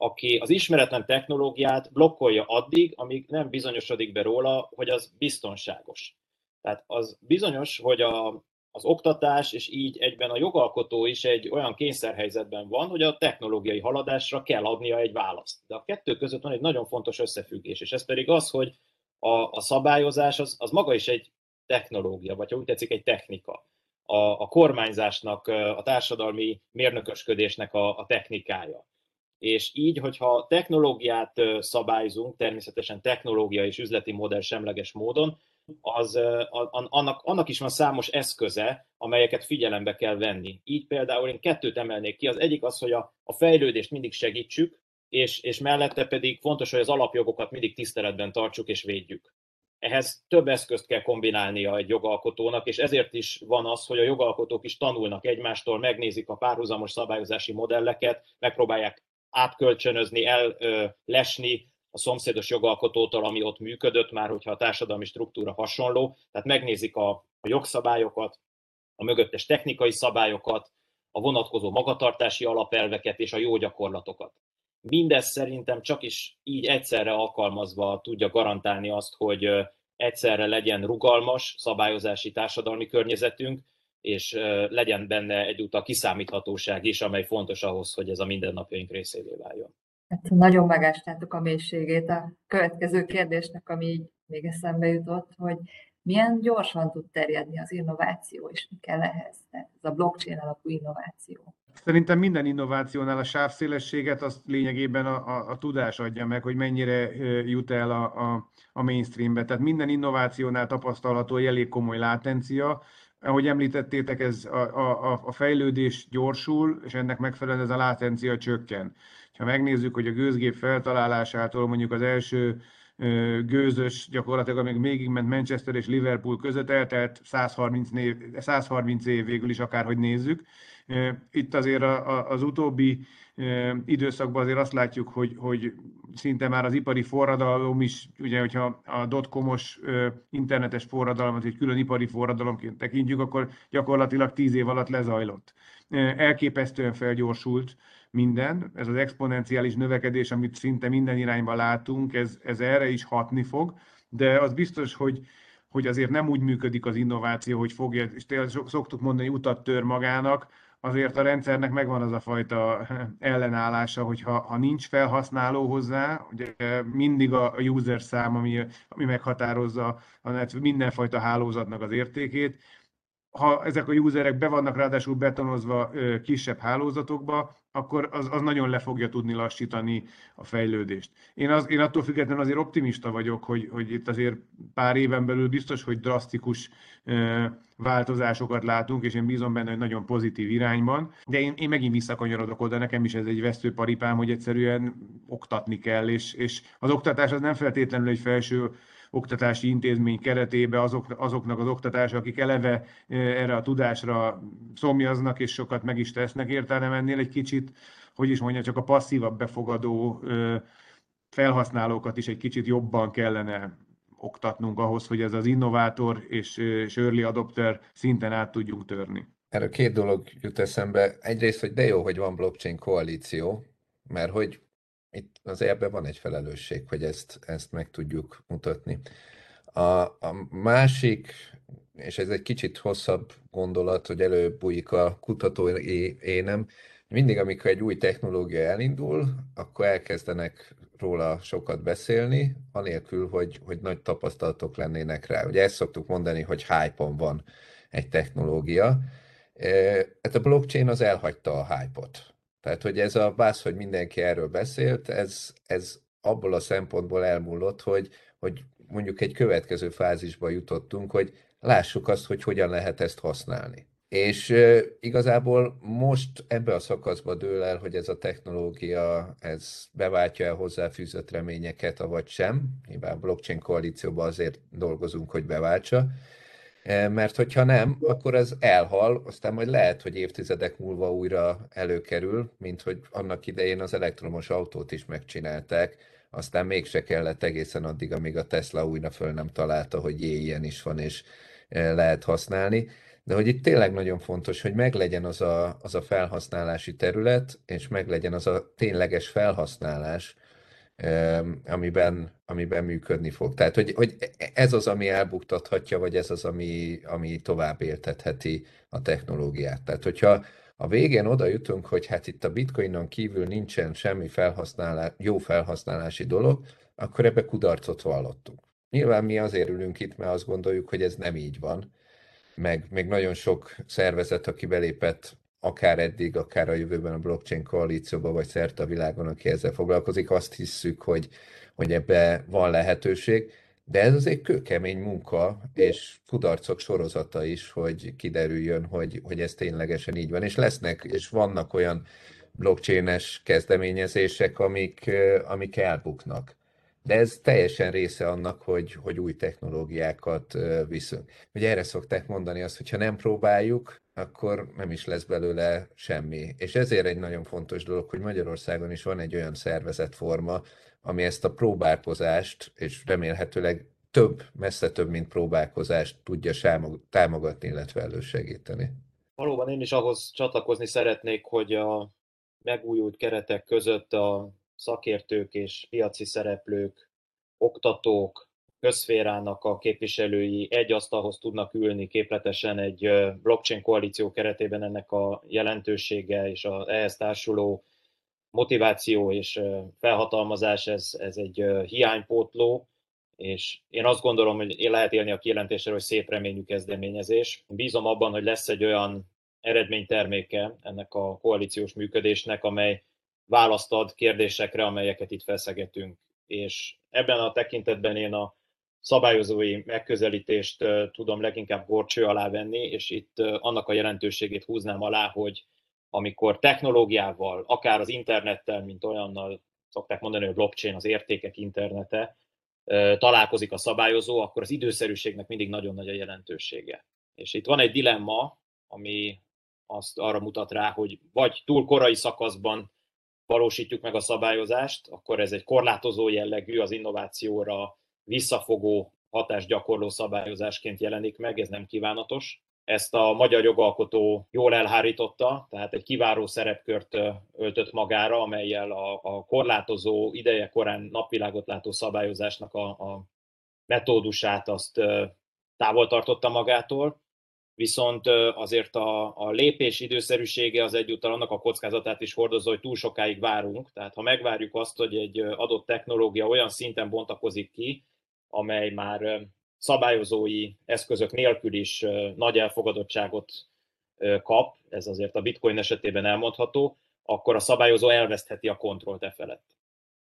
aki az ismeretlen technológiát blokkolja addig, amíg nem bizonyosodik be róla, hogy az biztonságos. Tehát az bizonyos, hogy a, az oktatás és így egyben a jogalkotó is egy olyan kényszerhelyzetben van, hogy a technológiai haladásra kell adnia egy választ. De a kettő között van egy nagyon fontos összefüggés, és ez pedig az, hogy a, a szabályozás az, az maga is egy technológia, vagy ha úgy tetszik, egy technika. A, a kormányzásnak, a társadalmi mérnökösködésnek a, a technikája és így, hogyha technológiát szabályzunk, természetesen technológia és üzleti modell semleges módon, az, annak, annak is van számos eszköze, amelyeket figyelembe kell venni. Így például én kettőt emelnék ki. Az egyik az, hogy a, a fejlődést mindig segítsük, és, és mellette pedig fontos, hogy az alapjogokat mindig tiszteletben tartsuk és védjük. Ehhez több eszközt kell kombinálnia egy jogalkotónak, és ezért is van az, hogy a jogalkotók is tanulnak egymástól, megnézik a párhuzamos szabályozási modelleket, megpróbálják átkölcsönözni, ellesni a szomszédos jogalkotótól, ami ott működött, már hogyha a társadalmi struktúra hasonló. Tehát megnézik a, a jogszabályokat, a mögöttes technikai szabályokat, a vonatkozó magatartási alapelveket és a jó gyakorlatokat. Mindez szerintem csak is így egyszerre alkalmazva tudja garantálni azt, hogy egyszerre legyen rugalmas szabályozási társadalmi környezetünk, és legyen benne egyúttal kiszámíthatóság is, amely fontos ahhoz, hogy ez a mindennapjaink részévé váljon. Hát nagyon megástátok a mélységét a következő kérdésnek, ami így még eszembe jutott, hogy milyen gyorsan tud terjedni az innováció, és mi kell ehhez? Ez a blockchain alapú innováció. Szerintem minden innovációnál a sávszélességet azt lényegében a, a, a tudás adja meg, hogy mennyire jut el a, a, a mainstreambe. Tehát minden innovációnál tapasztalható egy elég komoly látencia, ahogy említettétek, ez a, a, a fejlődés gyorsul, és ennek megfelelően ez a látencia csökken. Ha megnézzük, hogy a gőzgép feltalálásától mondjuk az első gőzös gyakorlatilag, amíg végigment Manchester és Liverpool között, eltelt 130, név, 130 év végül is akárhogy nézzük. Itt azért az utóbbi időszakban azért azt látjuk, hogy, hogy szinte már az ipari forradalom is, ugye, hogyha a dotcomos internetes forradalmat egy külön ipari forradalomként tekintjük, akkor gyakorlatilag tíz év alatt lezajlott. Elképesztően felgyorsult minden, ez az exponenciális növekedés, amit szinte minden irányba látunk, ez, ez erre is hatni fog, de az biztos, hogy, hogy azért nem úgy működik az innováció, hogy fogja, és szoktuk mondani, utat tör magának, azért a rendszernek megvan az a fajta ellenállása, hogy ha, ha nincs felhasználó hozzá, ugye mindig a user szám, ami, ami meghatározza a net, mindenfajta hálózatnak az értékét, ha ezek a userek be vannak ráadásul betonozva kisebb hálózatokba, akkor az, az nagyon le fogja tudni lassítani a fejlődést. Én, az, én attól függetlenül azért optimista vagyok, hogy, hogy itt azért pár éven belül biztos, hogy drasztikus ö, változásokat látunk, és én bízom benne, hogy nagyon pozitív irányban. De én, én megint visszakanyarodok oda, nekem is ez egy vesztőparipám, hogy egyszerűen oktatni kell, és, és az oktatás az nem feltétlenül egy felső oktatási intézmény keretébe azok, azoknak az oktatása, akik eleve erre a tudásra szomjaznak, és sokat meg is tesznek érte, hanem ennél egy kicsit, hogy is mondja, csak a passzívabb befogadó felhasználókat is egy kicsit jobban kellene oktatnunk ahhoz, hogy ez az innovátor és, és early adopter szinten át tudjunk törni. Erről két dolog jut eszembe. Egyrészt, hogy de jó, hogy van blockchain koalíció, mert hogy itt az ebben van egy felelősség, hogy ezt, ezt meg tudjuk mutatni. A, a másik, és ez egy kicsit hosszabb gondolat, hogy előbújik a kutatói énem, mindig, amikor egy új technológia elindul, akkor elkezdenek róla sokat beszélni, anélkül, hogy, hogy nagy tapasztalatok lennének rá. Ugye ezt szoktuk mondani, hogy hype van egy technológia. Hát a blockchain az elhagyta a hype-ot. Tehát, hogy ez a vász, hogy mindenki erről beszélt, ez, ez abból a szempontból elmúlott, hogy, hogy mondjuk egy következő fázisba jutottunk, hogy lássuk azt, hogy hogyan lehet ezt használni. És igazából most ebbe a szakaszba dől el, hogy ez a technológia, ez beváltja el hozzáfűzött reményeket, vagy sem. Nyilván blockchain koalícióban azért dolgozunk, hogy beváltsa. E, mert hogyha nem, akkor ez elhal, aztán majd lehet, hogy évtizedek múlva újra előkerül, mint hogy annak idején az elektromos autót is megcsinálták, aztán mégse kellett egészen addig, amíg a Tesla újra föl nem találta, hogy jé, ilyen is van, és e, lehet használni. De hogy itt tényleg nagyon fontos, hogy meglegyen az a, az a felhasználási terület, és meglegyen az a tényleges felhasználás, amiben, amiben működni fog. Tehát, hogy, hogy ez az, ami elbuktathatja, vagy ez az, ami, ami tovább éltetheti a technológiát. Tehát, hogyha a végén oda jutunk, hogy hát itt a bitcoinon kívül nincsen semmi felhasználás, jó felhasználási dolog, akkor ebbe kudarcot vallottunk. Nyilván mi azért ülünk itt, mert azt gondoljuk, hogy ez nem így van, meg meg nagyon sok szervezet, aki belépett akár eddig, akár a jövőben a blockchain koalícióba, vagy szerte a világon, aki ezzel foglalkozik, azt hisszük, hogy, hogy ebbe van lehetőség, de ez azért kőkemény munka, és kudarcok sorozata is, hogy kiderüljön, hogy, hogy ez ténylegesen így van. És lesznek, és vannak olyan blockchain-es kezdeményezések, amik, amik elbuknak. De ez teljesen része annak, hogy, hogy új technológiákat viszünk. Ugye erre szokták mondani azt, hogy ha nem próbáljuk, akkor nem is lesz belőle semmi. És ezért egy nagyon fontos dolog, hogy Magyarországon is van egy olyan szervezetforma, ami ezt a próbálkozást, és remélhetőleg több, messze több, mint próbálkozást tudja támogatni, illetve elősegíteni. Valóban én is ahhoz csatlakozni szeretnék, hogy a megújult keretek között a szakértők és piaci szereplők, oktatók, közférának a képviselői egy asztalhoz tudnak ülni képletesen egy blockchain koalíció keretében ennek a jelentősége és a ehhez társuló motiváció és felhatalmazás, ez, ez egy hiánypótló, és én azt gondolom, hogy lehet élni a kijelentésről, hogy szép reményű kezdeményezés. Bízom abban, hogy lesz egy olyan eredményterméke ennek a koalíciós működésnek, amely választ ad kérdésekre, amelyeket itt feszegetünk. És ebben a tekintetben én a szabályozói megközelítést tudom leginkább gorcső alá venni, és itt annak a jelentőségét húznám alá, hogy amikor technológiával, akár az internettel, mint olyannal szokták mondani, hogy blockchain az értékek internete, találkozik a szabályozó, akkor az időszerűségnek mindig nagyon nagy a jelentősége. És itt van egy dilemma, ami azt arra mutat rá, hogy vagy túl korai szakaszban valósítjuk meg a szabályozást, akkor ez egy korlátozó jellegű, az innovációra visszafogó hatásgyakorló szabályozásként jelenik meg, ez nem kívánatos. Ezt a magyar jogalkotó jól elhárította, tehát egy kiváró szerepkört öltött magára, amelyel a, a korlátozó, ideje korán napvilágot látó szabályozásnak a, a metódusát azt távol tartotta magától, viszont azért a, a lépés időszerűsége az egyúttal annak a kockázatát is hordozza, hogy túl sokáig várunk. Tehát ha megvárjuk azt, hogy egy adott technológia olyan szinten bontakozik ki, amely már szabályozói eszközök nélkül is nagy elfogadottságot kap, ez azért a bitcoin esetében elmondható, akkor a szabályozó elvesztheti a kontrollt e felett.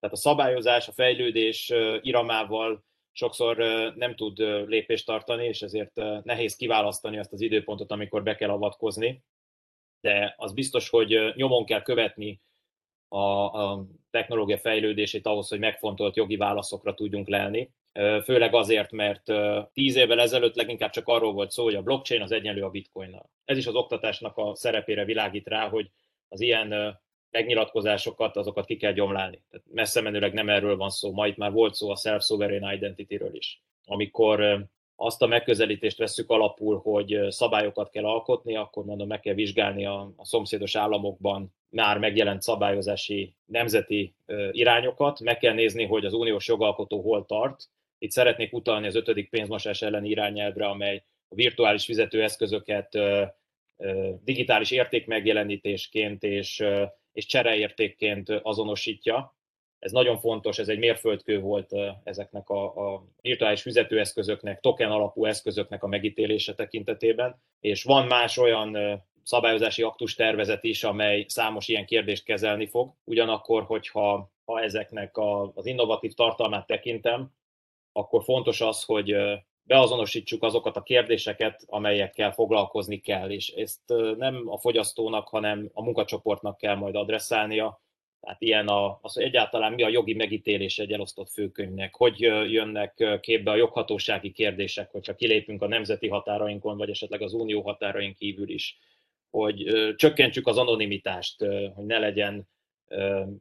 Tehát a szabályozás, a fejlődés iramával sokszor nem tud lépést tartani, és ezért nehéz kiválasztani azt az időpontot, amikor be kell avatkozni. De az biztos, hogy nyomon kell követni a, a technológia fejlődését ahhoz, hogy megfontolt jogi válaszokra tudjunk lelni. Főleg azért, mert tíz évvel ezelőtt leginkább csak arról volt szó, hogy a blockchain az egyenlő a bitcoinnal. Ez is az oktatásnak a szerepére világít rá, hogy az ilyen megnyilatkozásokat, azokat ki kell gyomlálni. Tehát messze menőleg nem erről van szó, ma itt már volt szó a self-sovereign identity-ről is. Amikor azt a megközelítést vesszük alapul, hogy szabályokat kell alkotni, akkor mondom, meg kell vizsgálni a, a szomszédos államokban már megjelent szabályozási nemzeti irányokat, meg kell nézni, hogy az uniós jogalkotó hol tart. Itt szeretnék utalni az ötödik pénzmosás elleni irányelvre, amely a virtuális fizetőeszközöket digitális értékmegjelenítésként és, és csereértékként azonosítja. Ez nagyon fontos, ez egy mérföldkő volt ezeknek a, a virtuális fizetőeszközöknek, token alapú eszközöknek a megítélése tekintetében, és van más olyan szabályozási aktus tervezet is, amely számos ilyen kérdést kezelni fog. Ugyanakkor, hogyha ha ezeknek a, az innovatív tartalmát tekintem, akkor fontos az, hogy beazonosítsuk azokat a kérdéseket, amelyekkel foglalkozni kell, és ezt nem a fogyasztónak, hanem a munkacsoportnak kell majd adresszálnia. Tehát ilyen a, az, hogy egyáltalán mi a jogi megítélés egy elosztott főkönyvnek, hogy jönnek képbe a joghatósági kérdések, hogyha kilépünk a nemzeti határainkon, vagy esetleg az unió határain kívül is, hogy csökkentsük az anonimitást, hogy ne legyen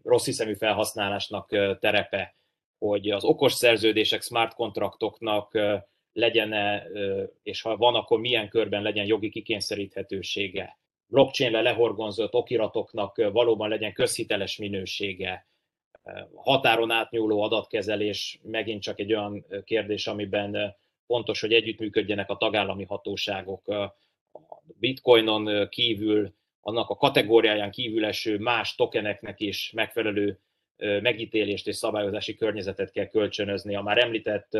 rossz hiszemű felhasználásnak terepe, hogy az okos szerződések, smart kontraktoknak legyen és ha van, akkor milyen körben legyen jogi kikényszeríthetősége. Blockchain-le lehorgonzott okiratoknak valóban legyen közhiteles minősége. Határon átnyúló adatkezelés megint csak egy olyan kérdés, amiben fontos, hogy együttműködjenek a tagállami hatóságok. A bitcoinon kívül, annak a kategóriáján kívül eső más tokeneknek is megfelelő megítélést és szabályozási környezetet kell kölcsönözni. A már említett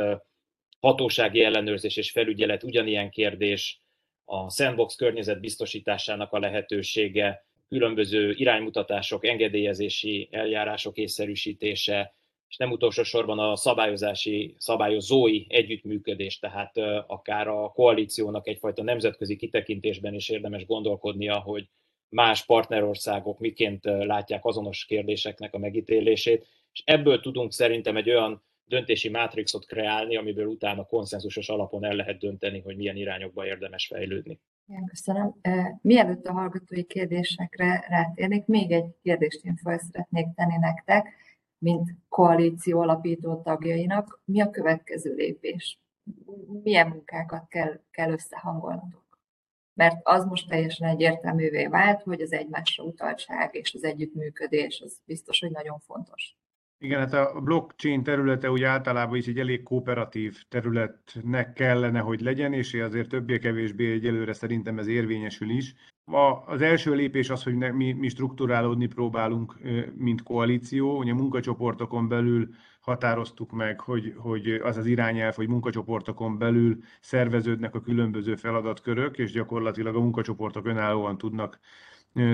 hatósági ellenőrzés és felügyelet ugyanilyen kérdés, a sandbox környezet biztosításának a lehetősége, különböző iránymutatások, engedélyezési eljárások észszerűsítése, és nem utolsó sorban a szabályozási, szabályozói együttműködés, tehát akár a koalíciónak egyfajta nemzetközi kitekintésben is érdemes gondolkodnia, hogy más partnerországok miként látják azonos kérdéseknek a megítélését, és ebből tudunk szerintem egy olyan döntési mátrixot kreálni, amiből utána konszenzusos alapon el lehet dönteni, hogy milyen irányokba érdemes fejlődni. Igen, köszönöm. Mielőtt a hallgatói kérdésekre rátérnék, még egy kérdést én fel szeretnék tenni nektek, mint koalíció alapító tagjainak. Mi a következő lépés? Milyen munkákat kell, kell összehangolnatok? Mert az most teljesen egyértelművé vált, hogy az egymásra utaltság és az együttműködés az biztos, hogy nagyon fontos. Igen, hát a blockchain területe úgy általában is egy elég kooperatív területnek kellene, hogy legyen, és azért többé-kevésbé egyelőre szerintem ez érvényesül is. A, az első lépés az, hogy mi, mi strukturálódni próbálunk, mint koalíció. Ugye munkacsoportokon belül határoztuk meg, hogy, hogy az az irányelv, hogy munkacsoportokon belül szerveződnek a különböző feladatkörök, és gyakorlatilag a munkacsoportok önállóan tudnak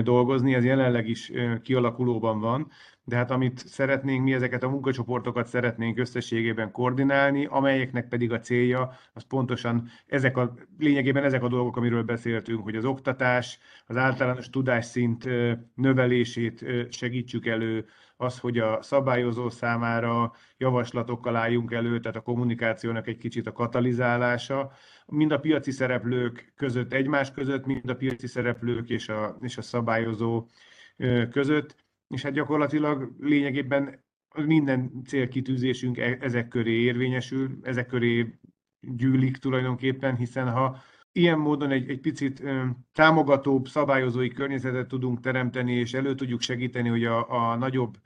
dolgozni, ez jelenleg is kialakulóban van, de hát amit szeretnénk, mi ezeket a munkacsoportokat szeretnénk összességében koordinálni, amelyeknek pedig a célja, az pontosan ezek a, lényegében ezek a dolgok, amiről beszéltünk, hogy az oktatás, az általános tudásszint növelését segítsük elő, az, hogy a szabályozó számára javaslatokkal álljunk elő, tehát a kommunikációnak egy kicsit a katalizálása, mind a piaci szereplők között egymás között, mind a piaci szereplők és a, és a szabályozó között, és hát gyakorlatilag lényegében minden célkitűzésünk e, ezek köré érvényesül, ezek köré gyűlik tulajdonképpen, hiszen ha ilyen módon egy, egy picit támogatóbb szabályozói környezetet tudunk teremteni, és elő tudjuk segíteni, hogy a, a nagyobb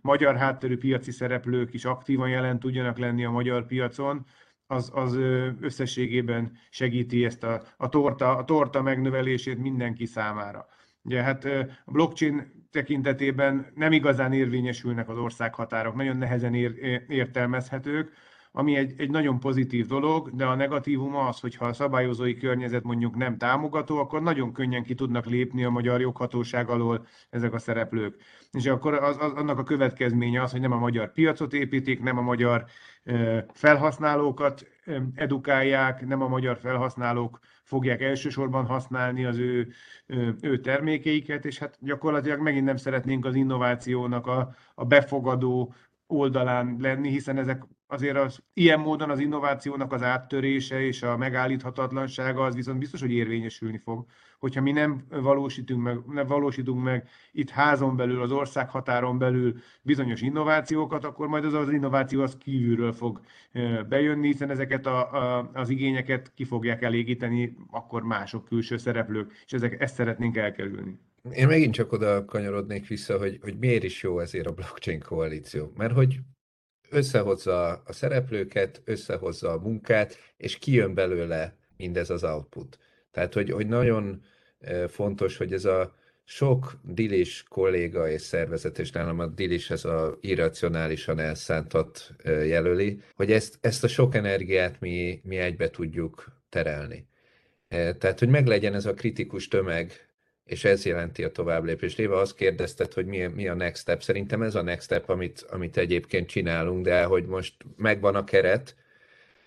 magyar hátterű piaci szereplők is aktívan jelen tudjanak lenni a magyar piacon, az, az összességében segíti ezt a, a, torta, a torta megnövelését mindenki számára. Ugye hát a blockchain tekintetében nem igazán érvényesülnek az országhatárok, nagyon nehezen ér, értelmezhetők. Ami egy, egy nagyon pozitív dolog, de a negatívum az, hogyha a szabályozói környezet mondjuk nem támogató, akkor nagyon könnyen ki tudnak lépni a magyar joghatóság alól ezek a szereplők. És akkor az, az, annak a következménye az, hogy nem a magyar piacot építik, nem a magyar felhasználókat edukálják, nem a magyar felhasználók fogják elsősorban használni az ő, ő termékeiket, és hát gyakorlatilag megint nem szeretnénk az innovációnak a, a befogadó oldalán lenni, hiszen ezek azért az, ilyen módon az innovációnak az áttörése és a megállíthatatlansága az viszont biztos, hogy érvényesülni fog. Hogyha mi nem valósítunk meg, nem valósítunk meg itt házon belül, az ország határon belül bizonyos innovációkat, akkor majd az az innováció az kívülről fog bejönni, hiszen ezeket a, a, az igényeket ki fogják elégíteni akkor mások külső szereplők, és ezek, ezt szeretnénk elkerülni. Én megint csak oda kanyarodnék vissza, hogy, hogy miért is jó ezért a blockchain koalíció. Mert hogy összehozza a szereplőket, összehozza a munkát, és kijön belőle mindez az output. Tehát, hogy, hogy nagyon fontos, hogy ez a sok dilis kolléga és szervezet, és nálam a dilis ez a irracionálisan elszántat jelöli, hogy ezt, ezt a sok energiát mi, mi egybe tudjuk terelni. Tehát, hogy meglegyen ez a kritikus tömeg, és ez jelenti a továbblépést. Éva azt kérdezted, hogy mi, mi a next step. Szerintem ez a next step, amit, amit egyébként csinálunk, de hogy most megvan a keret,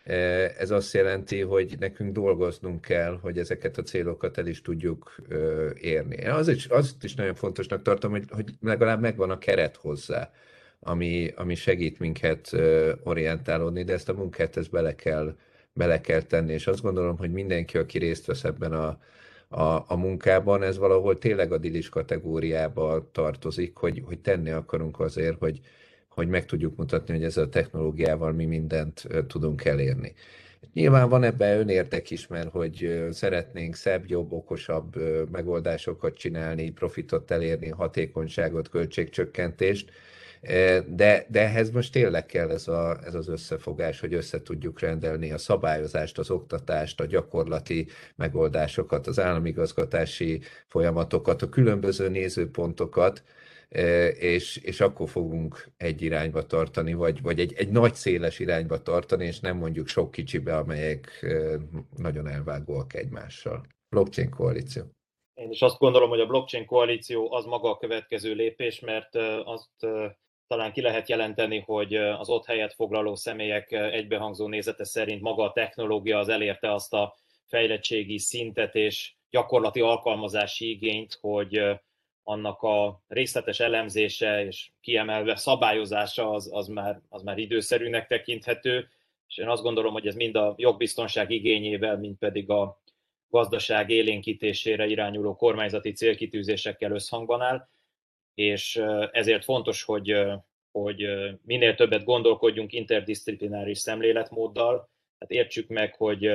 e, ez azt jelenti, hogy nekünk dolgoznunk kell, hogy ezeket a célokat el is tudjuk érni. Az is, azt is nagyon fontosnak tartom, hogy, hogy legalább megvan a keret hozzá, ami, ami segít minket orientálódni, de ezt a munkát ezt bele kell, bele kell tenni, és azt gondolom, hogy mindenki, aki részt vesz ebben a, a, a munkában, ez valahol tényleg a dilis kategóriába tartozik, hogy, hogy tenni akarunk azért, hogy, hogy meg tudjuk mutatni, hogy ezzel a technológiával mi mindent tudunk elérni. Nyilván van ebben önérdek is, mert hogy szeretnénk szebb, jobb, okosabb megoldásokat csinálni, profitot elérni, hatékonyságot, költségcsökkentést, de, de ehhez most tényleg kell ez, a, ez az összefogás, hogy össze tudjuk rendelni a szabályozást, az oktatást, a gyakorlati megoldásokat, az államigazgatási folyamatokat, a különböző nézőpontokat, és, és akkor fogunk egy irányba tartani, vagy, vagy egy, egy nagy széles irányba tartani, és nem mondjuk sok kicsibe, amelyek nagyon elvágóak egymással. Blockchain koalíció. Én is azt gondolom, hogy a blockchain koalíció az maga a következő lépés, mert azt talán ki lehet jelenteni, hogy az ott helyet foglaló személyek egybehangzó nézete szerint maga a technológia az elérte azt a fejlettségi szintet és gyakorlati alkalmazási igényt, hogy annak a részletes elemzése és kiemelve szabályozása az, az, már, az már időszerűnek tekinthető, és én azt gondolom, hogy ez mind a jogbiztonság igényével, mind pedig a gazdaság élénkítésére irányuló kormányzati célkitűzésekkel összhangban áll és ezért fontos, hogy, hogy minél többet gondolkodjunk interdisziplináris szemléletmóddal, tehát értsük meg, hogy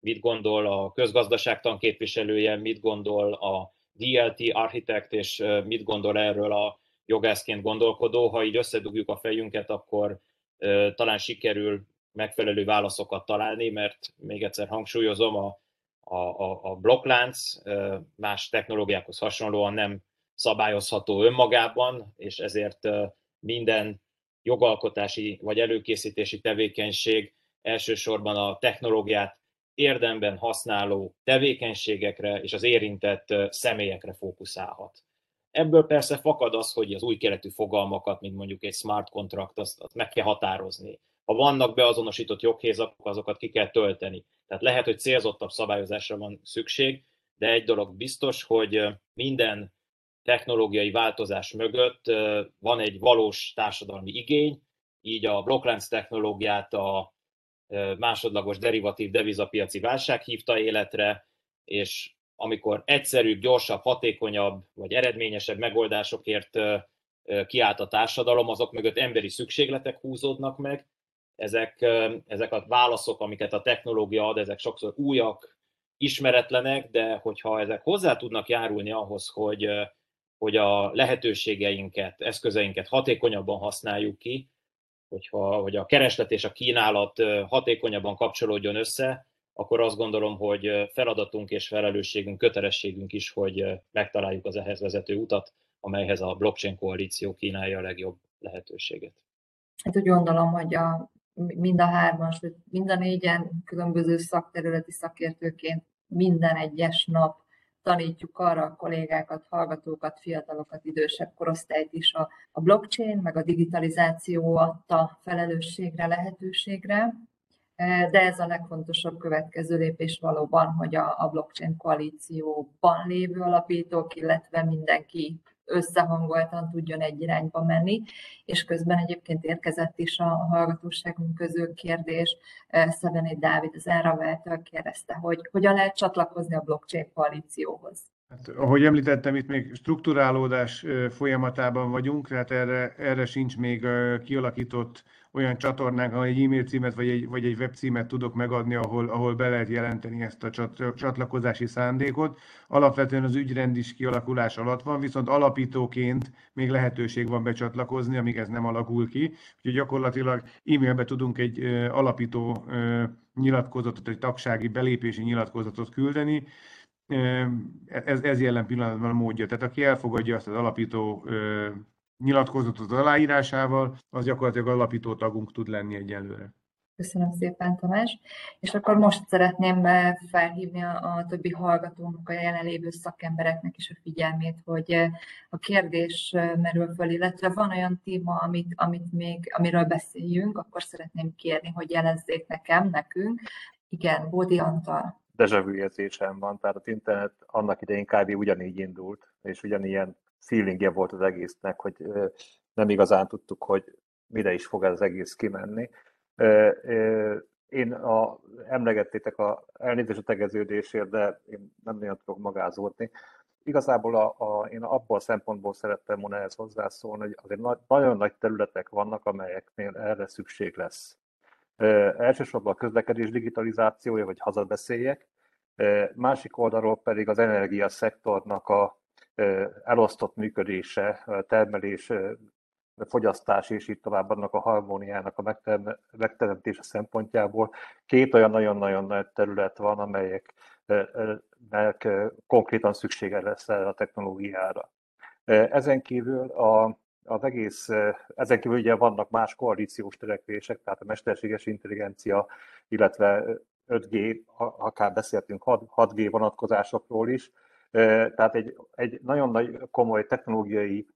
mit gondol a közgazdaságtan képviselője, mit gondol a DLT architekt, és mit gondol erről a jogászként gondolkodó. Ha így összedugjuk a fejünket, akkor talán sikerül megfelelő válaszokat találni, mert még egyszer hangsúlyozom, a, a, a blokklánc más technológiákhoz hasonlóan nem szabályozható önmagában, és ezért minden jogalkotási vagy előkészítési tevékenység elsősorban a technológiát érdemben használó tevékenységekre és az érintett személyekre fókuszálhat. Ebből persze fakad az, hogy az új keletű fogalmakat, mint mondjuk egy smart contract, azt, azt meg kell határozni. Ha vannak beazonosított joghézakok, azokat ki kell tölteni. Tehát lehet, hogy célzottabb szabályozásra van szükség, de egy dolog biztos, hogy minden technológiai változás mögött van egy valós társadalmi igény, így a blokklánc technológiát a másodlagos derivatív devizapiaci válság hívta életre, és amikor egyszerűbb, gyorsabb, hatékonyabb vagy eredményesebb megoldásokért kiállt a társadalom, azok mögött emberi szükségletek húzódnak meg. Ezek, ezek a válaszok, amiket a technológia ad, ezek sokszor újak, ismeretlenek, de hogyha ezek hozzá tudnak járulni ahhoz, hogy hogy a lehetőségeinket, eszközeinket hatékonyabban használjuk ki, hogyha, hogy a kereslet és a kínálat hatékonyabban kapcsolódjon össze, akkor azt gondolom, hogy feladatunk és felelősségünk, kötelességünk is, hogy megtaláljuk az ehhez vezető utat, amelyhez a blockchain koalíció kínálja a legjobb lehetőséget. Hát úgy gondolom, hogy a mind a hárman, sőt mind a négyen különböző szakterületi szakértőként minden egyes nap tanítjuk arra a kollégákat, hallgatókat, fiatalokat, idősebb korosztályt is a, a blockchain, meg a digitalizáció adta felelősségre, lehetőségre. De ez a legfontosabb következő lépés valóban, hogy a, a blockchain koalícióban lévő alapítók, illetve mindenki összehangoltan tudjon egy irányba menni, és közben egyébként érkezett is a hallgatóságunk közül kérdés, Szevené Dávid az Enravel-től kérdezte, hogy hogyan lehet csatlakozni a blockchain koalícióhoz. Hát, ahogy említettem, itt még strukturálódás folyamatában vagyunk, tehát erre, erre sincs még kialakított olyan csatornánk, ahol egy e-mail címet vagy egy, vagy egy webcímet tudok megadni, ahol, ahol be lehet jelenteni ezt a csatlakozási szándékot. Alapvetően az ügyrend is kialakulás alatt van, viszont alapítóként még lehetőség van becsatlakozni, amíg ez nem alakul ki. Úgyhogy gyakorlatilag e-mailbe tudunk egy alapító nyilatkozatot, egy tagsági belépési nyilatkozatot küldeni, ez, ez jelen pillanatban a módja. Tehát aki elfogadja azt az alapító nyilatkozatot aláírásával, az gyakorlatilag alapító tagunk tud lenni egyelőre. Köszönöm szépen, Tamás. És akkor most szeretném felhívni a, többi hallgatónak, a jelenlévő szakembereknek is a figyelmét, hogy a kérdés merül föl, illetve van olyan téma, amit, amit még, amiről beszéljünk, akkor szeretném kérni, hogy jelezzék nekem, nekünk. Igen, Bódi Antal. Dejavű érzésem van, tehát az internet annak idején kb. ugyanígy indult, és ugyanilyen feelingje volt az egésznek, hogy nem igazán tudtuk, hogy mire is fog ez az egész kimenni. Én a, emlegettétek a elnézést a tegeződésért, de én nem nagyon tudok magázódni. Igazából a, a, én abból a szempontból szerettem volna ehhez hozzászólni, hogy azért nagy, nagyon nagy területek vannak, amelyeknél erre szükség lesz. Elsősorban a közlekedés digitalizációja, vagy hazabeszéljek, másik oldalról pedig az energiaszektornak a elosztott működése, termelés, fogyasztás és így tovább annak a harmóniának a megteremtése szempontjából két olyan nagyon-nagyon nagy terület van, amelyeknek konkrétan szüksége lesz erre a technológiára. Ezen kívül a, az egész, ezen kívül ugye vannak más koalíciós törekvések, tehát a mesterséges intelligencia, illetve 5G, akár beszéltünk 6G vonatkozásokról is, tehát egy, egy nagyon nagy komoly technológiai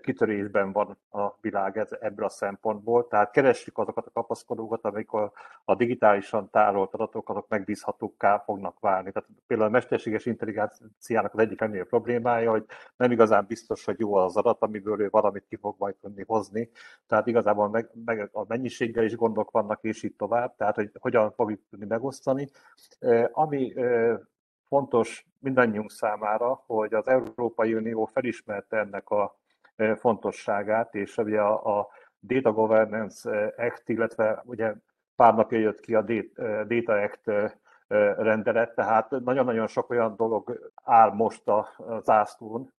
kitörésben van a világ ez, ebből a szempontból, tehát keressük azokat a kapaszkodókat, amikor a digitálisan tárolt adatok azok megbízhatókká fognak válni. Tehát például a mesterséges intelligenciának az egyik legnagyobb problémája, hogy nem igazán biztos, hogy jó az adat, amiből ő valamit ki fog majd tudni hozni. Tehát igazából meg, meg a mennyiséggel is gondok vannak, és így tovább, tehát hogy hogyan fogjuk tudni megosztani. Ami fontos mindannyiunk számára, hogy az Európai Unió felismerte ennek a e, fontosságát, és ugye a, a Data Governance Act, illetve ugye pár napja jött ki a Data Act e, e, rendelet, tehát nagyon-nagyon sok olyan dolog áll most a zászlón,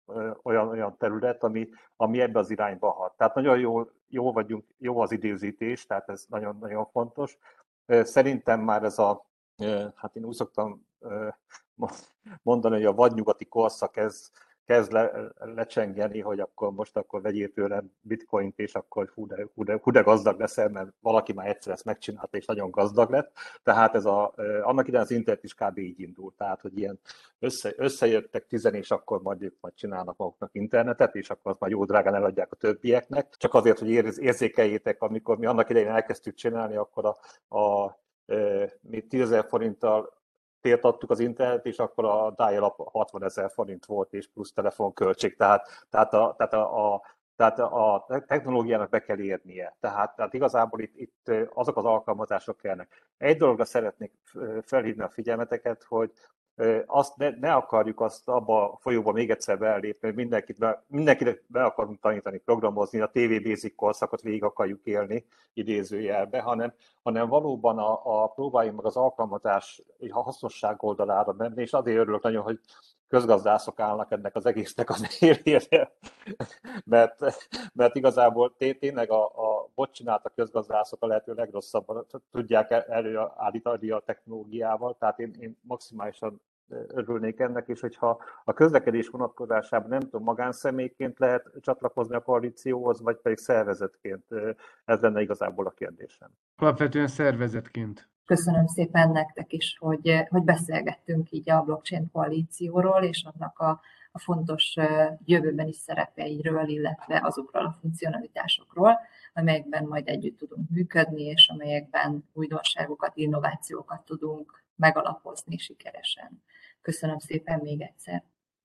olyan, olyan terület, ami, ami ebbe az irányba hat. Tehát nagyon jó, jó vagyunk, jó az időzítés, tehát ez nagyon-nagyon fontos. Szerintem már ez a, hát én úgy szoktam mondani, hogy a vadnyugati korszak ez kezd le, lecsengeni, hogy akkor most akkor vegyél tőlem bitcoint, és akkor hú de, hú, de, hú de gazdag leszel, mert valaki már egyszer ezt megcsinálta, és nagyon gazdag lett. Tehát ez a, annak idején az internet is kb. így indult, tehát hogy ilyen össze, összejöttek tizen, és akkor majd ők majd csinálnak maguknak internetet, és akkor azt majd jó drágán eladják a többieknek. Csak azért, hogy érzékeljétek, amikor mi annak idején elkezdtük csinálni, akkor a, a mi 10 forinttal tért adtuk az internet, és akkor a dial 60 ezer forint volt, és plusz telefonköltség. Tehát, tehát, a, tehát a, a tehát a technológiának be kell érnie. Tehát, tehát igazából itt, itt azok az alkalmazások kellnek. Egy dologra szeretnék felhívni a figyelmeteket, hogy azt ne, ne akarjuk azt abba a folyóba még egyszer belépni, mindenkit be, mindenkit be akarunk tanítani programozni, a TV Basic korszakot végig akarjuk élni idézőjelbe, hanem, hanem valóban a, a próbáljunk meg az alkalmazás a hasznosság oldalára menni, és azért örülök nagyon, hogy közgazdászok állnak ennek az egésznek az élére, mert, mert igazából tényleg a, a bot csinált a közgazdászok a lehető legrosszabban tudják előállítani a technológiával, tehát én, én maximálisan örülnék ennek, és hogyha a közlekedés vonatkozásában nem tudom, magánszemélyként lehet csatlakozni a koalícióhoz, vagy pedig szervezetként, ez lenne igazából a kérdésem. Alapvetően szervezetként. Köszönöm szépen nektek is, hogy, hogy beszélgettünk így a blockchain koalícióról, és annak a, a fontos jövőbeni szerepeiről, illetve azokról a funkcionalitásokról, amelyekben majd együtt tudunk működni, és amelyekben újdonságokat, innovációkat tudunk megalapozni sikeresen. Köszönöm szépen még egyszer.